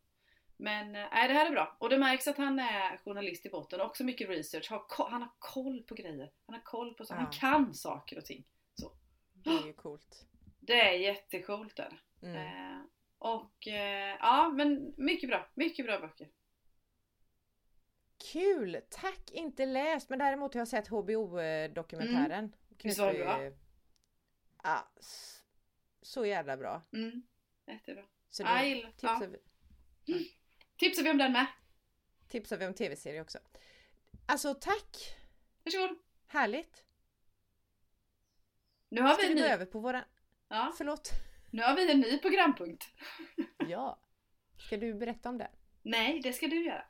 Men eh, nej, det här är bra. Och det märks att han är journalist i botten. Också mycket research. Har, han har koll på grejer. Han har koll på saker. Han Ja. kan saker och ting. Det är ju coolt. Det är jättecoolt. Där. Mm. Eh, och eh, ja, men mycket bra. Mycket bra böcker. Kul! Tack! Inte läst men däremot har jag sett HBO-dokumentären. Visst var det bra? Ja, så jävla bra. Mm. Jättebra. Så det gillar- tipsar, vi, Tipsar vi om den med. tipsar vi om tv-serie också. Alltså tack! Varsågod. Härligt! Nu har, Ska vi en gå ny, över på våra... ja, Förlåt? nu har vi en ny programpunkt. Ja. Ska du berätta om det? Nej, det ska du göra.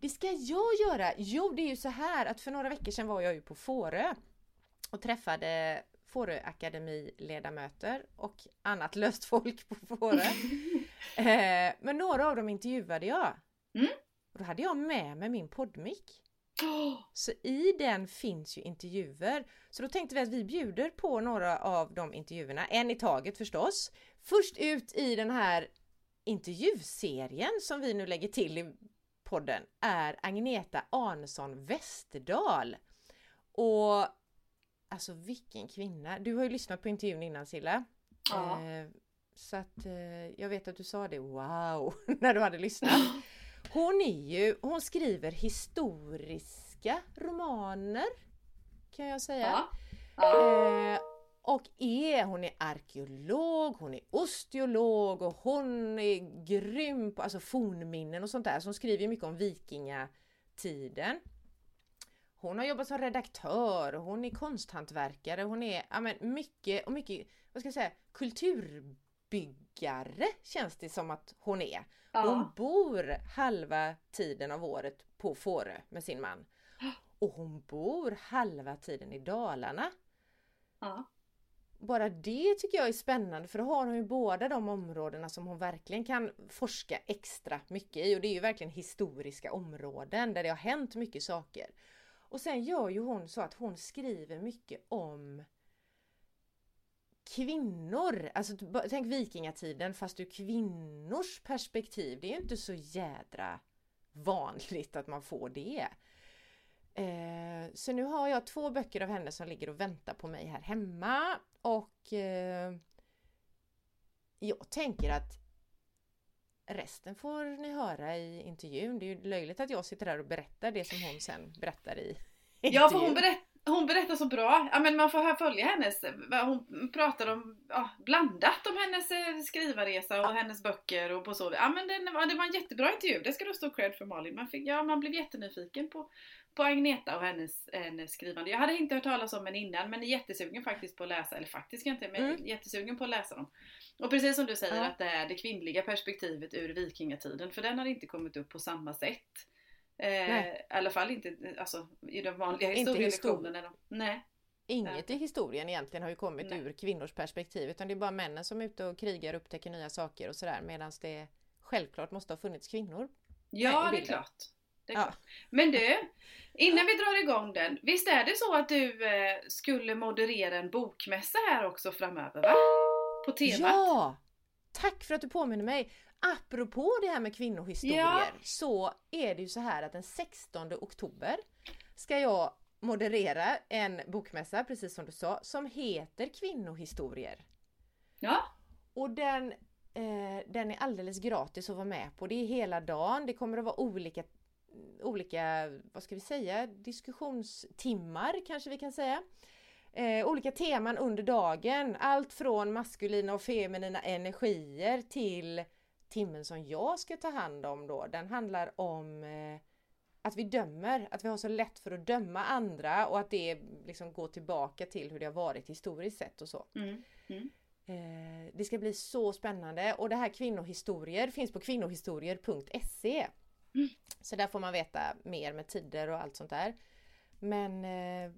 Det ska jag göra! Jo, det är ju så här att för några veckor sedan var jag ju på Fårö och träffade Fårö Akademi-ledamöter och annat löst folk på Fårö. eh, men några av dem intervjuade jag. Mm. Och då hade jag med mig min poddmick. Så i den finns ju intervjuer. Så då tänkte vi att vi bjuder på några av de intervjuerna, en i taget förstås. Först ut i den här intervjuserien som vi nu lägger till i podden är Agneta Arnesson Westerdahl. Och alltså vilken kvinna! Du har ju lyssnat på intervjun innan Silla. Ja. Eh, så att eh, jag vet att du sa det, wow, när du hade lyssnat. Hon är ju, hon skriver historiska romaner kan jag säga. Ja. Ja. Eh, och är, hon är arkeolog, hon är osteolog och hon är grym på alltså fornminnen och sånt där. Så hon skriver mycket om vikingatiden. Hon har jobbat som redaktör, och hon är konsthantverkare, hon är ja, men mycket och mycket, vad ska jag säga, kulturbyggare känns det som att hon är. Hon Ja. bor halva tiden av året på Fårö med sin man. Och hon bor halva tiden i Dalarna. Ja. Bara det tycker jag är spännande för då har hon ju båda de områdena som hon verkligen kan forska extra mycket i och det är ju verkligen historiska områden där det har hänt mycket saker. Och sen gör ju hon så att hon skriver mycket om kvinnor, alltså tänk vikingatiden fast ur kvinnors perspektiv. Det är ju inte så jädra vanligt att man får det. Eh, så nu har jag två böcker av henne som ligger och väntar på mig här hemma och eh, jag tänker att resten får ni höra i intervjun. Det är ju löjligt att jag sitter här och berättar det som hon sen berättar i Ja, för hon, intervjun. berätt, hon berättar så bra. Ja, men man får följa hennes, hon pratar om, ja, blandat om hennes eh, skrivarresa och hennes böcker och på så Ja men var- det var en jättebra intervju, det ska du stå cred för Malin. Man, fick, ja, man blev jättenyfiken på, på Agneta och hennes, hennes skrivande. Jag hade inte hört talas om henne innan men är jättesugen faktiskt på att läsa, eller faktiskt inte, men Mm. jättesugen på att läsa dem. Och precis som du säger Ja. att det är det kvinnliga perspektivet ur vikingatiden, för den har inte kommit upp på samma sätt. Eh. I alla fall inte alltså, i de vanliga historielektionerna. Nej. Inget i historien egentligen har ju kommit Nej. ur kvinnors perspektiv utan det är bara männen som är ute och krigar och upptäcker nya saker och sådär medan det självklart måste ha funnits kvinnor. Ja, det är klart. Ja. Men du, innan vi drar igång den. Visst är det så att du eh, skulle moderera en bokmässa här också framöver va? På temat? Ja! Tack för att du påminner mig! Apropå det här med kvinnohistorier Ja. så är det ju så här att den 16 oktober ska jag moderera en bokmässa, precis som du sa, som heter Kvinnohistorier. Ja. Och den, eh, den är alldeles gratis att vara med på. Det är hela dagen. Det kommer att vara olika, olika vad ska vi säga, diskussionstimmar kanske vi kan säga. Eh, olika teman under dagen. Allt från maskulina och feminina energier till timmen som jag ska ta hand om då. Den handlar om eh, att vi dömer, att vi har så lätt för att döma andra och att det liksom går tillbaka till hur det har varit historiskt sett och så. Mm. Mm. Eh, Det ska bli så spännande och det här kvinnohistorier finns på kvinnohistorier.se. Mm. Så där får man veta mer med tider och allt sånt där. Men eh,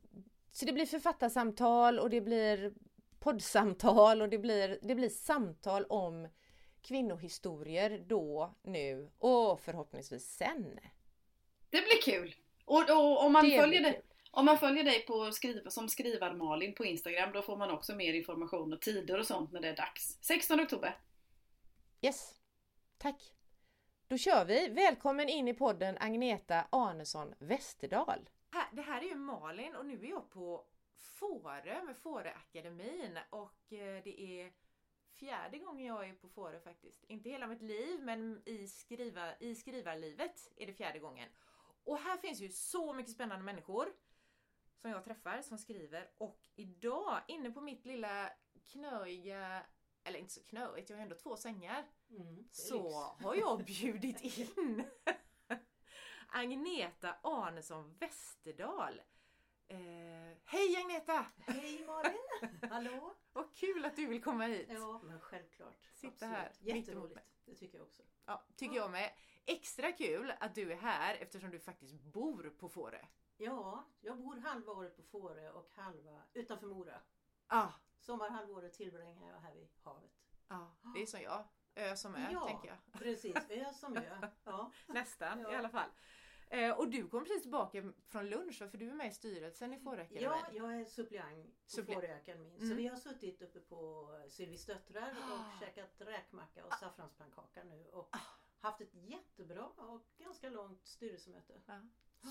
så det blir författarsamtal och det blir poddsamtal och det blir, det blir samtal om kvinnohistorier då, nu och förhoppningsvis sen. Det blir kul. Och, och om man Det följer kul. Om man följer dig på skriva, som Skrivar-Malin på Instagram då får man också mer information och tider och sånt när det är dags. 16 oktober. Yes, tack. Då kör vi. Välkommen in i podden Agneta Arnesson Westerdahl. Det här är ju Malin och nu är jag på Fårö med Fåröakademin och eh, det är fjärde gången jag är på Fårö faktiskt. Inte hela mitt liv men i, skriva, i skrivarlivet är det fjärde gången. Och här finns ju så mycket spännande människor som jag träffar som skriver och idag inne på mitt lilla knöiga eller inte så knöigt, jag har ändå två sängar. Mm, så lyx. har jag bjudit in Agneta Arnesson Westerdahl. Eh, hej Agneta! Hej Malin! Hallå! Vad kul att du vill komma hit. Ja, men självklart. Sitta Absolut. här. Jätteroligt. Det tycker jag också. Ja, tycker jag med. Extra kul att du är här eftersom du faktiskt bor på Fårö. Ja, jag bor halva året på Fårö och halva utanför Mora. Ah. Sommarhalvåret tillbringar jag här vid havet. Ja, det är som jag. Ö som ö, ja, tänker jag. precis. Ö som ö. Ja. Nästan ja. i alla fall. Eh, och du kom precis tillbaka från lunch för du är med i styrelsen i Fåröakademin. Ja, jag är suppleant på Suppli Fåröakademin. Mm. Så vi har suttit uppe på Sylvis döttrar och oh. käkat räkmacka och saffranspannkaka nu. Och oh. haft ett jättebra och ganska långt styrelsemöte.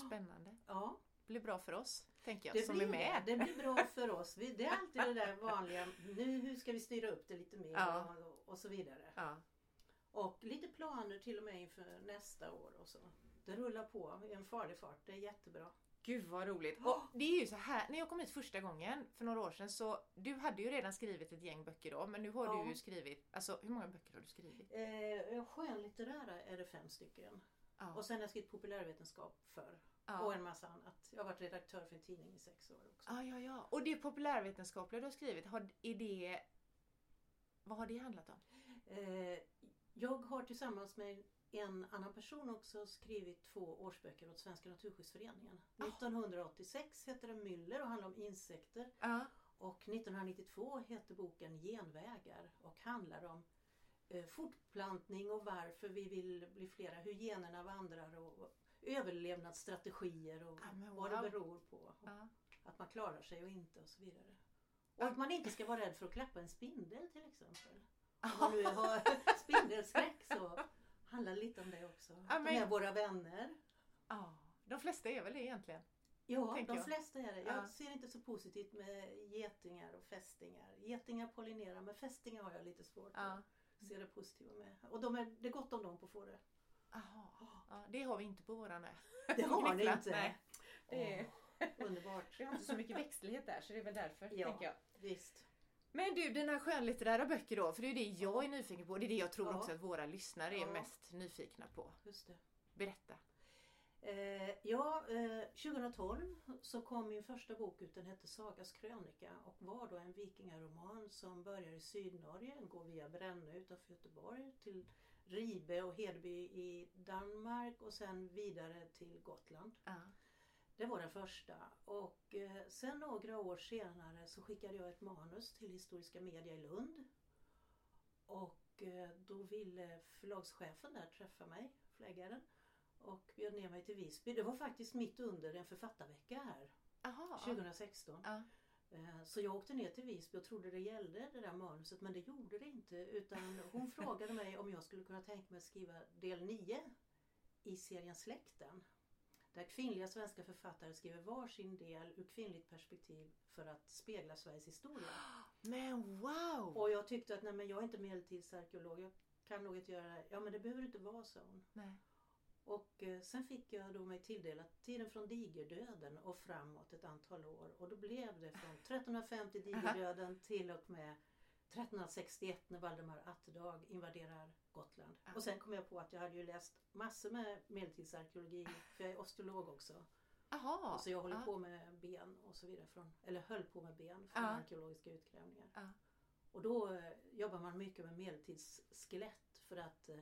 Spännande. Ja. Det blir bra för oss, tänker jag, det som blir, är med. Det blir bra för oss. Det är alltid det där vanliga, nu hur ska vi styra upp det lite mer ja. och, och, så vidare. Ja. Och lite planer till och med inför nästa år och så. Det rullar på i en farlig fart. Det är jättebra. Gud vad roligt! Och det är ju så här, när jag kom hit första gången för några år sedan så du hade ju redan skrivit ett gäng böcker då men nu har ja. du ju skrivit, alltså hur många böcker har du skrivit? Eh, skönlitterära är det fem stycken. Ja. Och sen har jag skrivit populärvetenskap för Ja. Och en massa annat. Jag har varit redaktör för en tidning i sex år också. Ja, ja, ja. Och det populärvetenskapliga du har skrivit, har, är det... Vad har det handlat om? Eh, jag har tillsammans med en annan person också skrivit två årsböcker åt Svenska Naturskyddsföreningen. Oh. 1986 heter den Myller och handlar om insekter. Uh. Och 1992 heter boken Genvägar och handlar om eh, fortplantning och varför vi vill bli flera, hur generna vandrar och överlevnadsstrategier och ja, wow. vad det beror på. Ja. Att man klarar sig och inte och så vidare. Och att man inte ska vara rädd för att klappa en spindel till exempel. Om man nu har spindelskräck så handlar det lite om det också. Ja, men... De är våra vänner. Ja, de flesta är väl det egentligen? Ja, de jag. flesta är det. Jag ja. ser inte så positivt med getingar och fästingar. Getingar pollinerar men fästingar har jag lite svårt ja. att se det positiva med. Och de är, det är gott om dem på fårö. Jaha, ja, det har vi inte på våran ö. Det har ni inte? Nej. Det är... Oh, underbart. Vi har inte så mycket växtlighet där så det är väl därför. Ja, tänker jag. visst. Men du, dina skönlitterära böcker då, för det är det jag är nyfiken på. Det är det jag tror ja. också att våra lyssnare ja. är mest nyfikna på. Just det. Berätta. Eh, ja, eh, 2012 så kom min första bok ut. Den hette Sagas krönika och var då en vikingaroman som börjar i Sydnorge, går via Brännö utanför Göteborg till Ribe och Hedby i Danmark och sen vidare till Gotland. Ja. Det var den första. Och eh, sen några år senare så skickade jag ett manus till Historiska Media i Lund. Och eh, då ville förlagschefen där träffa mig, förläggaren, och bjöd ner mig till Visby. Det var faktiskt mitt under en författarvecka här. Aha. 2016. Ja. Eh, så jag åkte ner till Visby och trodde det gällde det där manuset men det gjorde det inte utan hon frågade mig om jag skulle kunna tänka mig att skriva del 9 i serien Släkten. Där kvinnliga svenska författare skriver varsin del ur kvinnligt perspektiv för att spegla Sveriges historia. Men wow! Och jag tyckte att nej men jag är inte medeltidsarkeolog, jag kan nog inte göra det. Ja men det behöver inte vara så. Nej. Och eh, sen fick jag då mig tilldelat tiden från digerdöden och framåt ett antal år. Och då blev det från 1350 digerdöden till och med 1361 när Valdemar Atterdag invaderar Gotland. Och sen kom jag på att jag hade ju läst massor med medeltidsarkeologi för jag är osteolog också. Aha. Så jag håller ja. på med ben och så vidare. Från, eller höll på med ben från arkeologiska utgrävningar. Och då eh, jobbar man mycket med medeltidsskelett för att eh,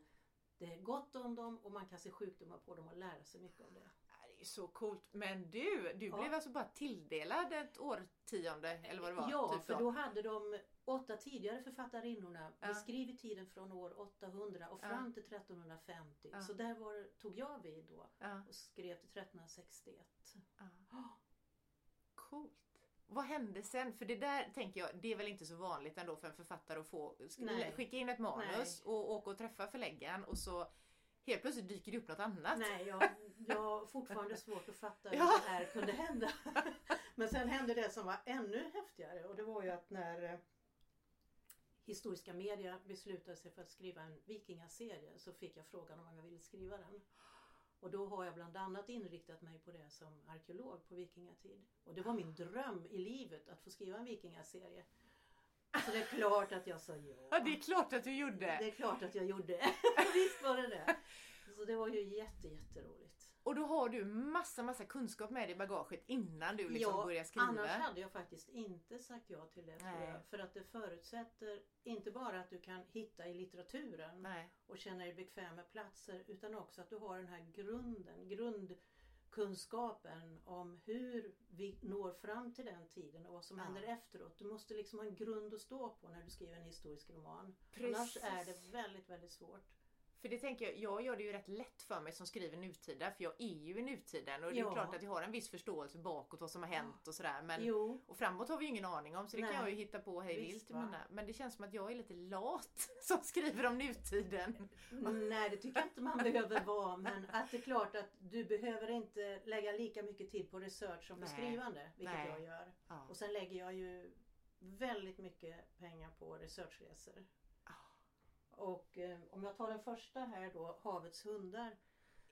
det är gott om dem och man kan se sjukdomar på dem och lära sig mycket om det. Det är så coolt. Men du, du ja. blev alltså bara tilldelad ett årtionde eller vad det var? Ja, typ för då hade de åtta tidigare författarinnorna ja. beskrivit tiden från år 800 och fram ja. till 1350. Ja. Så där var, tog jag vid då och skrev till 1361. Coolt. Vad hände sen? För det där tänker jag, det är väl inte så vanligt ändå för en författare att få Nej. skicka in ett manus och åka och träffa förläggaren och så helt plötsligt dyker det upp något annat. Nej, jag, jag har fortfarande svårt att fatta hur Ja. det här kunde hända. Men sen hände det som var ännu häftigare och det var ju att när eh, Historiska media beslutade sig för att skriva en vikingaserie så fick jag frågan om jag ville skriva den. Och då har jag bland annat inriktat mig på det som arkeolog på vikingatid. Och det var min dröm i livet att få skriva en vikingaserie. Så det är klart att jag sa ja. Ja, det är klart att du gjorde! Det är klart att jag gjorde. Visst var det det. Så det var ju jätte, jätteroligt. Och då har du massa, massa kunskap med dig i bagaget innan du liksom ja, börjar skriva. annars hade jag faktiskt inte sagt ja till det. Nej. För att det förutsätter inte bara att du kan hitta i litteraturen Nej. och känna dig bekväm med platser utan också att du har den här grunden, grundkunskapen om hur vi når fram till den tiden och vad som Ja. händer efteråt. Du måste liksom ha en grund att stå på när du skriver en historisk roman. Precis. Annars är det väldigt, väldigt svårt. För det tänker jag, jag gör det ju rätt lätt för mig som skriver nutida för jag är ju i nutiden och det är Ja. klart att jag har en viss förståelse bakåt vad som har hänt och sådär. Men, Jo, och framåt har vi ju ingen aning om så det kan Nej. jag ju hitta på hej vilt mina. Men det känns som att jag är lite lat som skriver om nutiden. Nej, det tycker jag inte man behöver vara. Men att det är klart att du behöver inte lägga lika mycket tid på research som på Nej. skrivande. Vilket Nej. jag gör. Ja. Och sen lägger jag ju väldigt mycket pengar på researchresor. Och eh, om jag tar den första här då, Havets hundar.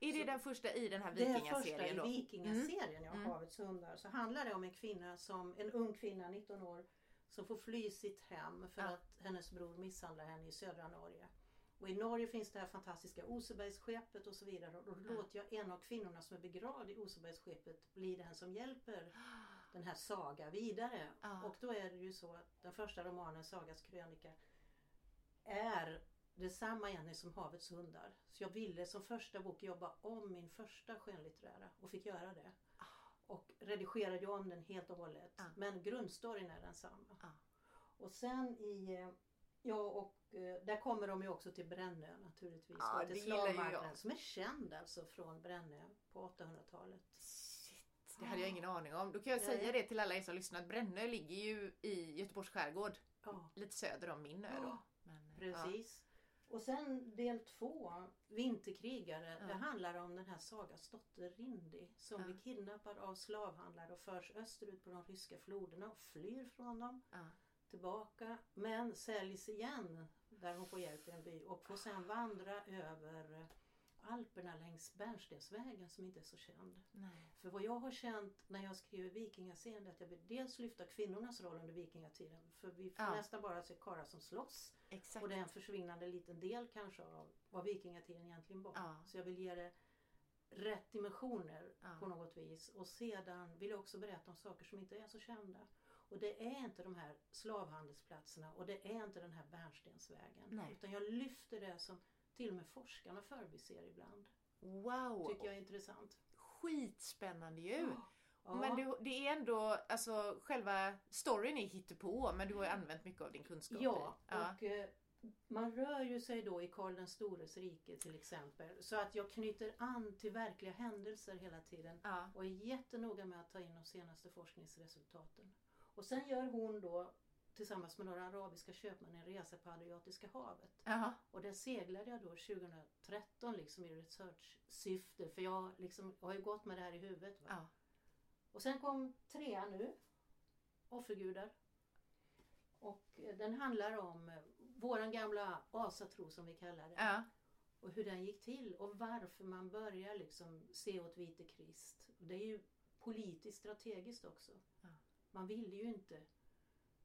Är det Så- den första i den här Det är första vikingaserien i då? Vikingaserien, ja, Mm. Havets hundar. Så handlar det om en kvinna som, en ung kvinna, 19 år, som får fly sitt hem för Ja. att hennes bror misshandlar henne i södra Norge. Och i Norge finns det här fantastiska Osebergsskeppet och så vidare. Och då Ja. låter jag en av kvinnorna som är begravd i Osebergsskeppet bli den som hjälper den här Saga vidare. Ja. Och då är det ju så att den första romanen, Sagas krönika, är detsamma egentligen som Havets hundar. Så jag ville som första bok jobba om min första skönlitterära och fick göra det. Och redigerade om den helt och hållet. Ja. Men grundstoryn är densamma. Ja. Och sen i eh, Ja och eh, där kommer de ju också till Brännö naturligtvis. Ja, och till slavmarknaden som är känd alltså från Brännö på 800-talet. Shit, det hade jag ingen aning om. Då kan jag Nej. säga det till alla er som lyssnar. att Brännö ligger ju i Göteborgs skärgård. Ja, Lite söder om min ö då. Ja, Men, eh, precis. Och sen del två, Vinterkrigare. Ja. Det handlar om den här Sagas dotter Rindi som Ja. blir kidnappad av slavhandlare och förs österut på de ryska floderna och flyr från dem Ja. tillbaka. Men säljs igen där hon får hjälp i en by och får sen vandra över Alperna längs Bärnstensvägen som inte är så känd. Nej. För vad jag har känt när jag skriver vikingascen är att jag vill dels lyfta kvinnornas roll under vikingatiden. För vi får Ja. nästan bara se karlar som slåss. Exakt. Och det är en försvinnande liten del kanske av vad vikingatiden egentligen var. Ja. Så jag vill ge det rätt dimensioner Ja. på något vis. Och sedan vill jag också berätta om saker som inte är så kända. Och det är inte de här slavhandelsplatserna och det är inte den här Bärnstensvägen. Nej. Utan jag lyfter det som till och med forskarna förbiser ibland. Wow! Tycker jag är intressant. Skitspännande ju! Ja. Men det, det är ändå, alltså själva storyn är hittepå men du har ju använt mycket av din kunskap Ja. Ja. och eh, man rör ju sig då i Karl den stores rike till exempel. Så att jag knyter an till verkliga händelser hela tiden. Ja. Och är jättenoga med att ta in de senaste forskningsresultaten. Och sen gör hon då tillsammans med några arabiska köpmän en resa på Adriatiska havet. Jaha. Och där seglade jag då 2013 liksom i research-syfte. För jag liksom, jag har ju gått med det här i huvudet. Va? Ja. Och sen kom trean nu. Offergudar. Och eh, den handlar om eh, våran gamla asatro som vi kallar det. Ja. Och hur den gick till och varför man börjar liksom se åt vite Krist. Det är ju politiskt strategiskt också. Ja. Man ville ju inte,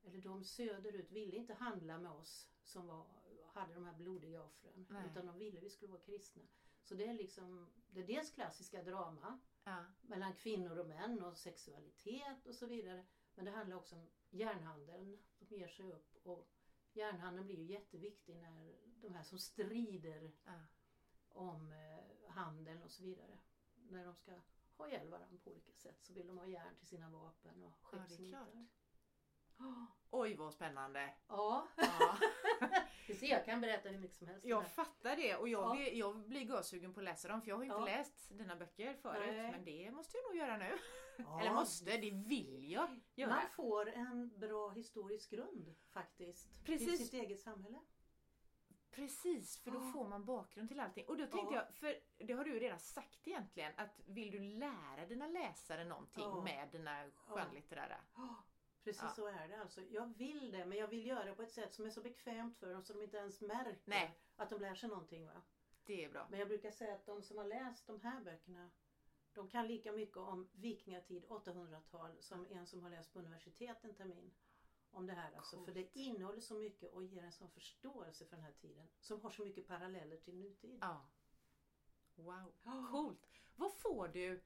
eller de söderut ville inte handla med oss som var, hade de här blodiga offren. Nej. Utan de ville vi skulle vara kristna. Så det är liksom, det är dels klassiska drama Ja. mellan kvinnor och män och sexualitet och så vidare. Men det handlar också om järnhandeln. De ger sig upp och järnhandeln blir ju jätteviktig när de här som strider Ja. om eh, handeln och så vidare. När de ska ha ihjäl varandra på olika sätt så vill de ha järn till sina vapen och skeppsnitar. Ja. Oj vad spännande! Ja. Ja. Du ser, jag kan berätta hur mycket som helst. Jag fattar det och jag, Ja. blir, jag blir görsugen på att läsa dem för jag har ju inte Ja. läst dina böcker förut Nej. men det måste jag nog göra nu. Ja, Eller måste, det vill jag göra. Man får en bra historisk grund faktiskt. Precis. Till sitt eget samhälle. Precis, för då Ja. får man bakgrund till allting. Och då tänkte Ja. jag, för det har du ju redan sagt egentligen, att vill du lära dina läsare någonting Ja. med dina skönlitterära? Precis Ja. så är det alltså. Jag vill det men jag vill göra det på ett sätt som är så bekvämt för dem så de inte ens märker Nej. att de lär sig någonting. Va? Det är bra. Men jag brukar säga att de som har läst de här böckerna de kan lika mycket om vikingatid, 800-tal som en som har läst på universitet en termin. Om det här alltså. För Coolt. det innehåller så mycket och ger en sån förståelse för den här tiden. Som har så mycket paralleller till nutid. Ja. Wow, coolt. Vad får du,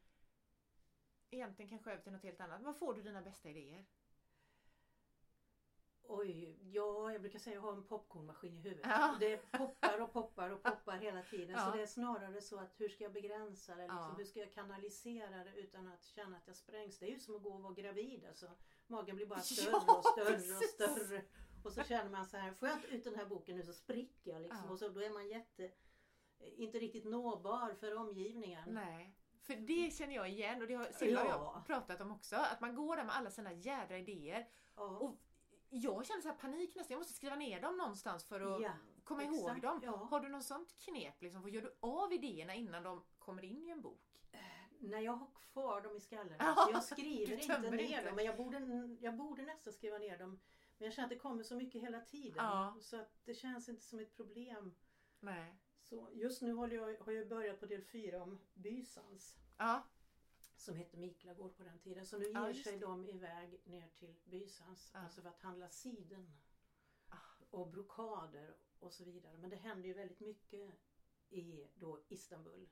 egentligen kanske över till något helt annat, vad får du dina bästa idéer? Oj, ja jag brukar säga att jag har en popcornmaskin i huvudet. Ja. Det poppar och poppar och poppar hela tiden. Ja. Så det är snarare så att hur ska jag begränsa det? Liksom? Ja. Hur ska jag kanalisera det utan att känna att jag sprängs? Det är ju som att gå och vara gravid. Alltså. Magen blir bara större och större och precis. större. Och så känner man så här, får jag inte ut den här boken nu så spricker jag. Liksom. Och så, då är man jätte, inte riktigt nåbar för omgivningen. Nej. För det känner jag igen och det har Silla och jag Ja. pratat om också. Att man går där med alla sina jädra idéer. Ja. Och jag känner så här panik nästan. Jag måste skriva ner dem någonstans för att Ja, komma ihåg exakt, dem. ja. Har du något sånt knep? Liksom? Vad gör du av idéerna innan de kommer in i en bok? när jag har kvar dem i skallen. Så jag skriver inte ner inte. dem. Men jag borde, jag borde nästan skriva ner dem. Men jag känner att det kommer så mycket hela tiden. Ja. Så att det känns inte som ett problem. Nej. Så just nu jag, har jag börjat på del fyra om Bysans. Ja. Som hette Miklagård på den tiden. Så nu ger just sig de iväg ner till Bysans. Ja. Alltså för att handla siden. Ah. Och brokader och så vidare. Men det händer ju väldigt mycket i då Istanbul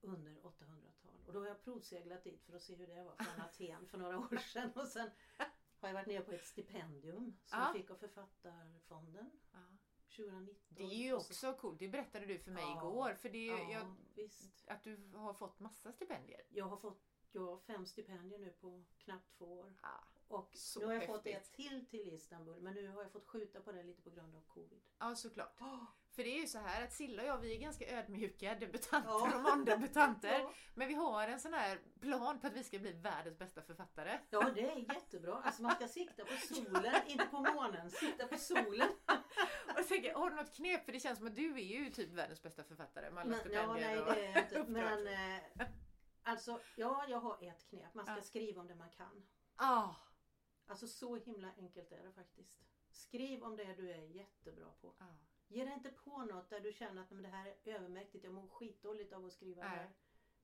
under 800-tal. Och då har jag provseglat dit för att se hur det var från Aten för några år sedan. Och sen har jag varit nere på ett stipendium som Ja. jag fick av Författarfonden. 2019. Det är ju Och så- också coolt. Det berättade du för mig Ja. igår. För det är Ja, jag, att du har fått massa stipendier. Jag har fått jag har fem stipendier nu på knappt två år. Ja. Och nu har jag häftigt. fått ett till till Istanbul men nu har jag fått skjuta på det lite på grund av covid. Ja, såklart. För det är ju så här att Silla och jag, vi är ganska ödmjuka debutanter, Ja. romandebutanter. Ja. Men vi har en sån här plan på att vi ska bli världens bästa författare. Ja det är jättebra. Alltså man ska sikta på solen, inte på månen. Sikta på solen. Jag tänker, har du något knep? För det känns som att du är ju typ världens bästa författare med alla Men, ja, nej det är inte. Men eh, alltså ja, jag har ett knep. Man ska Ja. skriva om det man kan. Ah, Alltså så himla enkelt är det faktiskt. Skriv om det du är jättebra på. ah. Ge dig inte på något där du känner att "Nej, men det här är övermäktigt, jag mår skitdåligt av att skriva det här.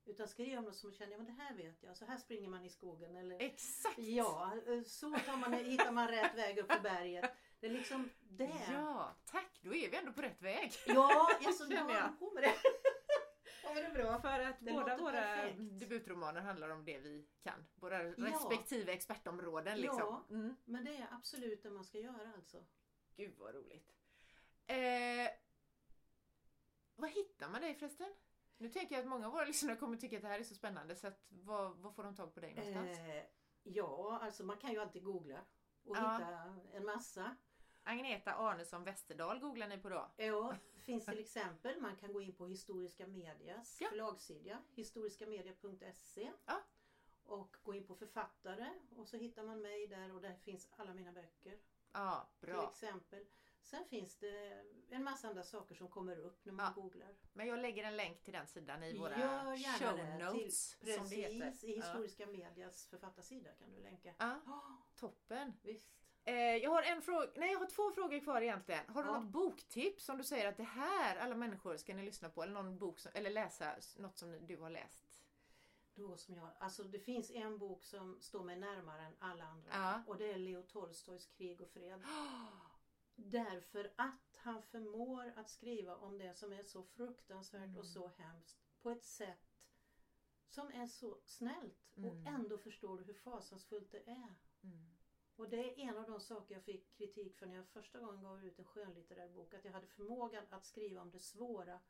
Utan skriv om något som känner, ja men det här vet jag, så här springer man i skogen. Eller, Exakt! ja, eh, så tar man, hittar man rätt väg upp för berget. Det är liksom det. Ja, tack! Då är vi ändå på rätt väg. Ja, alltså, jag. håller på med det. ja, men det är bra. För att Det båda våra perfekt. debutromaner handlar om det vi kan. Våra Ja. respektive expertområden liksom. Ja. Mm. Men det är absolut det man ska göra alltså. Gud vad roligt. Eh, var hittar man dig förresten? Nu tänker jag att många av våra lyssnare kommer tycka att det här är så spännande så att vad, vad får de tag på dig någonstans? Eh, ja, alltså man kan ju alltid googla och Ja. hitta en massa. Agneta Arnesson Westerdahl googlar ni på då? Ja, finns till exempel, man kan gå in på Historiska Medias Ja. förlagssida, historiskamedia.se Ja. och gå in på författare och så hittar man mig där och där finns alla mina böcker Ja, till bra. exempel. Sen finns det en massa andra saker som kommer upp när man Ja. googlar. Men jag lägger en länk till den sidan i våra show notes till, som det heter. Precis, i Ja. Historiska Medias författarsida kan du länka. Ja, Ja, toppen. visst. Eh, jag har en fråga, nej jag har två frågor kvar egentligen. Har du Ja. något boktips som du säger att det här alla människor ska ni lyssna på eller någon bok som, eller läsa något som du har läst? Då som jag, alltså det finns en bok som står mig närmare än alla andra. Ja. Och det är Leo Tolstojs Krig och fred. Därför att han förmår att skriva om det som är så fruktansvärt Mm. och så hemskt på ett sätt som är så snällt Mm. och ändå förstår du hur fasansfullt det är. Mm. Och det är en av de saker jag fick kritik för när jag första gången gav ut en skönlitterär bok. Att jag hade förmågan att skriva om det svåra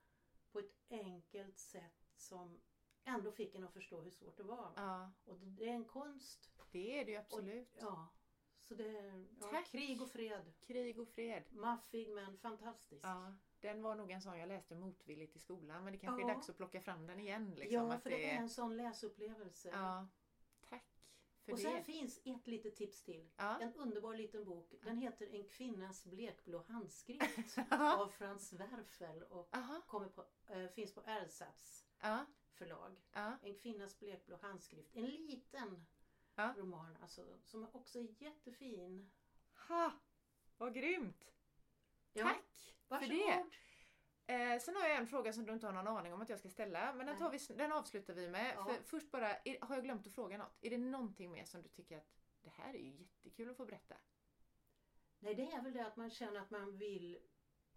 på ett enkelt sätt som ändå fick en att förstå hur svårt det var. Ja, Och det är en konst. det är det ju absolut. Ja. Så det är ja, krig och fred. Krig och fred. Maffig men fantastisk. Ja, den var nog en sån jag läste motvilligt i skolan men det kanske är Ja. dags att plocka fram den igen. Liksom, ja, för det är en sån läsupplevelse. Ja, för och sen finns ett litet tips till. Ja. En underbar liten bok. Den heter En kvinnas blekblå handskrift av Frans Werfel och kommer på, äh, finns på Ersatz förlag. En kvinnas blekblå handskrift. En liten roman alltså, som också är jättefin. ha, vad grymt! Ja, Tack för Varsågod. det! Eh, sen har jag en fråga som du inte har någon aning om att jag ska ställa, men den, tar vi, den avslutar vi med. Ja. För först bara, är, har jag glömt att fråga något? Är det någonting mer som du tycker att det här är ju jättekul att få berätta? Nej, det är väl det att man känner att man vill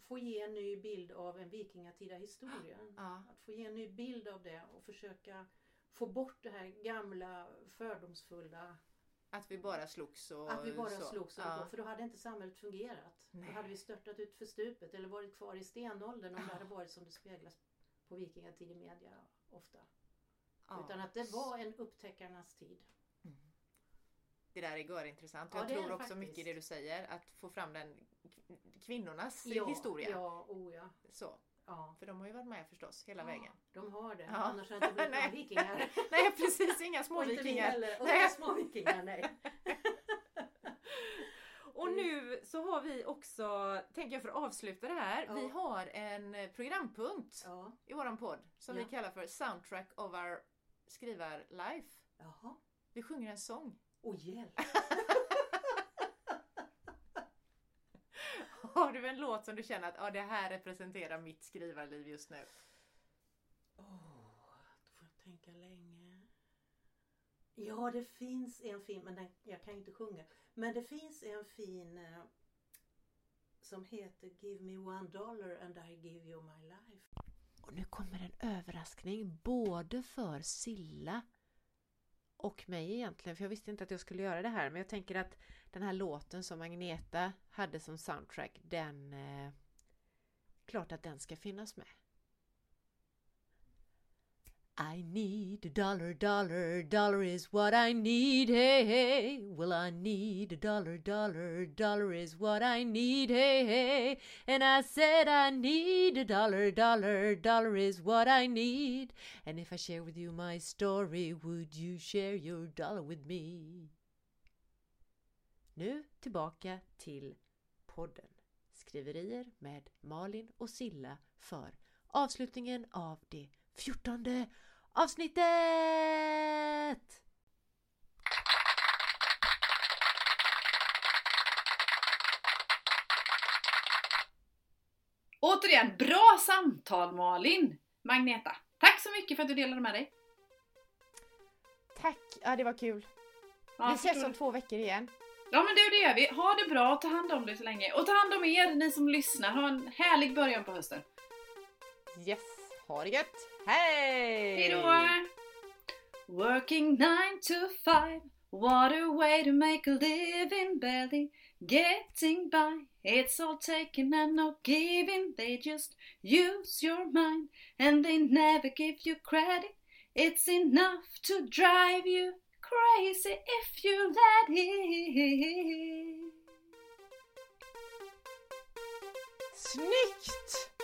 få ge en ny bild av en vikingatida historia. Ja. Att få ge en ny bild av det och försöka få bort det här gamla fördomsfulla. Att vi bara slogs och Att vi bara så. slogs och ja. För då hade inte samhället fungerat. Nej. Då hade vi störtat ut för stupet eller varit kvar i stenåldern om det hade varit som det speglas på vikingatid i media ofta. Ja. Utan att det var en upptäckarnas tid. Det där är görintressant. Ja, jag tror också faktiskt. mycket det du säger, att få fram den kvinnornas Ja, historia. Ja, oh ja. Så. Ja. För de har ju varit med förstås hela Ja, vägen. De har det. Ja. Annars hade det inte blivit Nej. vikingar. Nej precis, inga små Och. Och inga små vikingar, nej. Och nu så har vi också, tänker jag för att avsluta det här, Ja. vi har en programpunkt Ja. i våran podd som Ja. vi kallar för Soundtrack of our skrivar-life. Vi sjunger en sång. Och hjälp. Har du en låt som du känner att ja, det här representerar mitt skrivarliv just nu? Åh, då får jag tänka länge. Ja, det finns en fin, men den, jag kan inte sjunga. Men det finns en fin eh, som heter Give me one dollar and I give you my life. Och nu kommer en överraskning både för Silla och mig egentligen, för jag visste inte att jag skulle göra det här, men jag tänker att den här låten som Agneta hade som soundtrack, den... Eh, klart att den ska finnas med. I need a dollar, dollar, dollar is what I need, hey, hey. Well, I need a dollar, dollar, dollar is what I need, hey, hey. And I said I need a dollar, dollar, dollar is what I need. And if I share with you my story, would you share your dollar with me? Nu tillbaka till podden. Skriverier med Malin och Silla för avslutningen av det fjortonde avsnittet! Återigen, bra samtal Malin! Magneta, tack så mycket för att du delade med dig. Tack! Ja, det var kul. Ja, vi ses om två veckor igen. Ja men du, det gör vi. Ha det bra, ta hand om dig så länge. Och ta hand om er, ni som lyssnar. Ha en härlig början på hösten. Yes! Ha det gött! Hej! Hejdå! Working nine to five What a way to make a living barely getting by It's all taken and no giving They just use your mind And they never give you credit It's enough to drive you crazy if you let it Snyggt!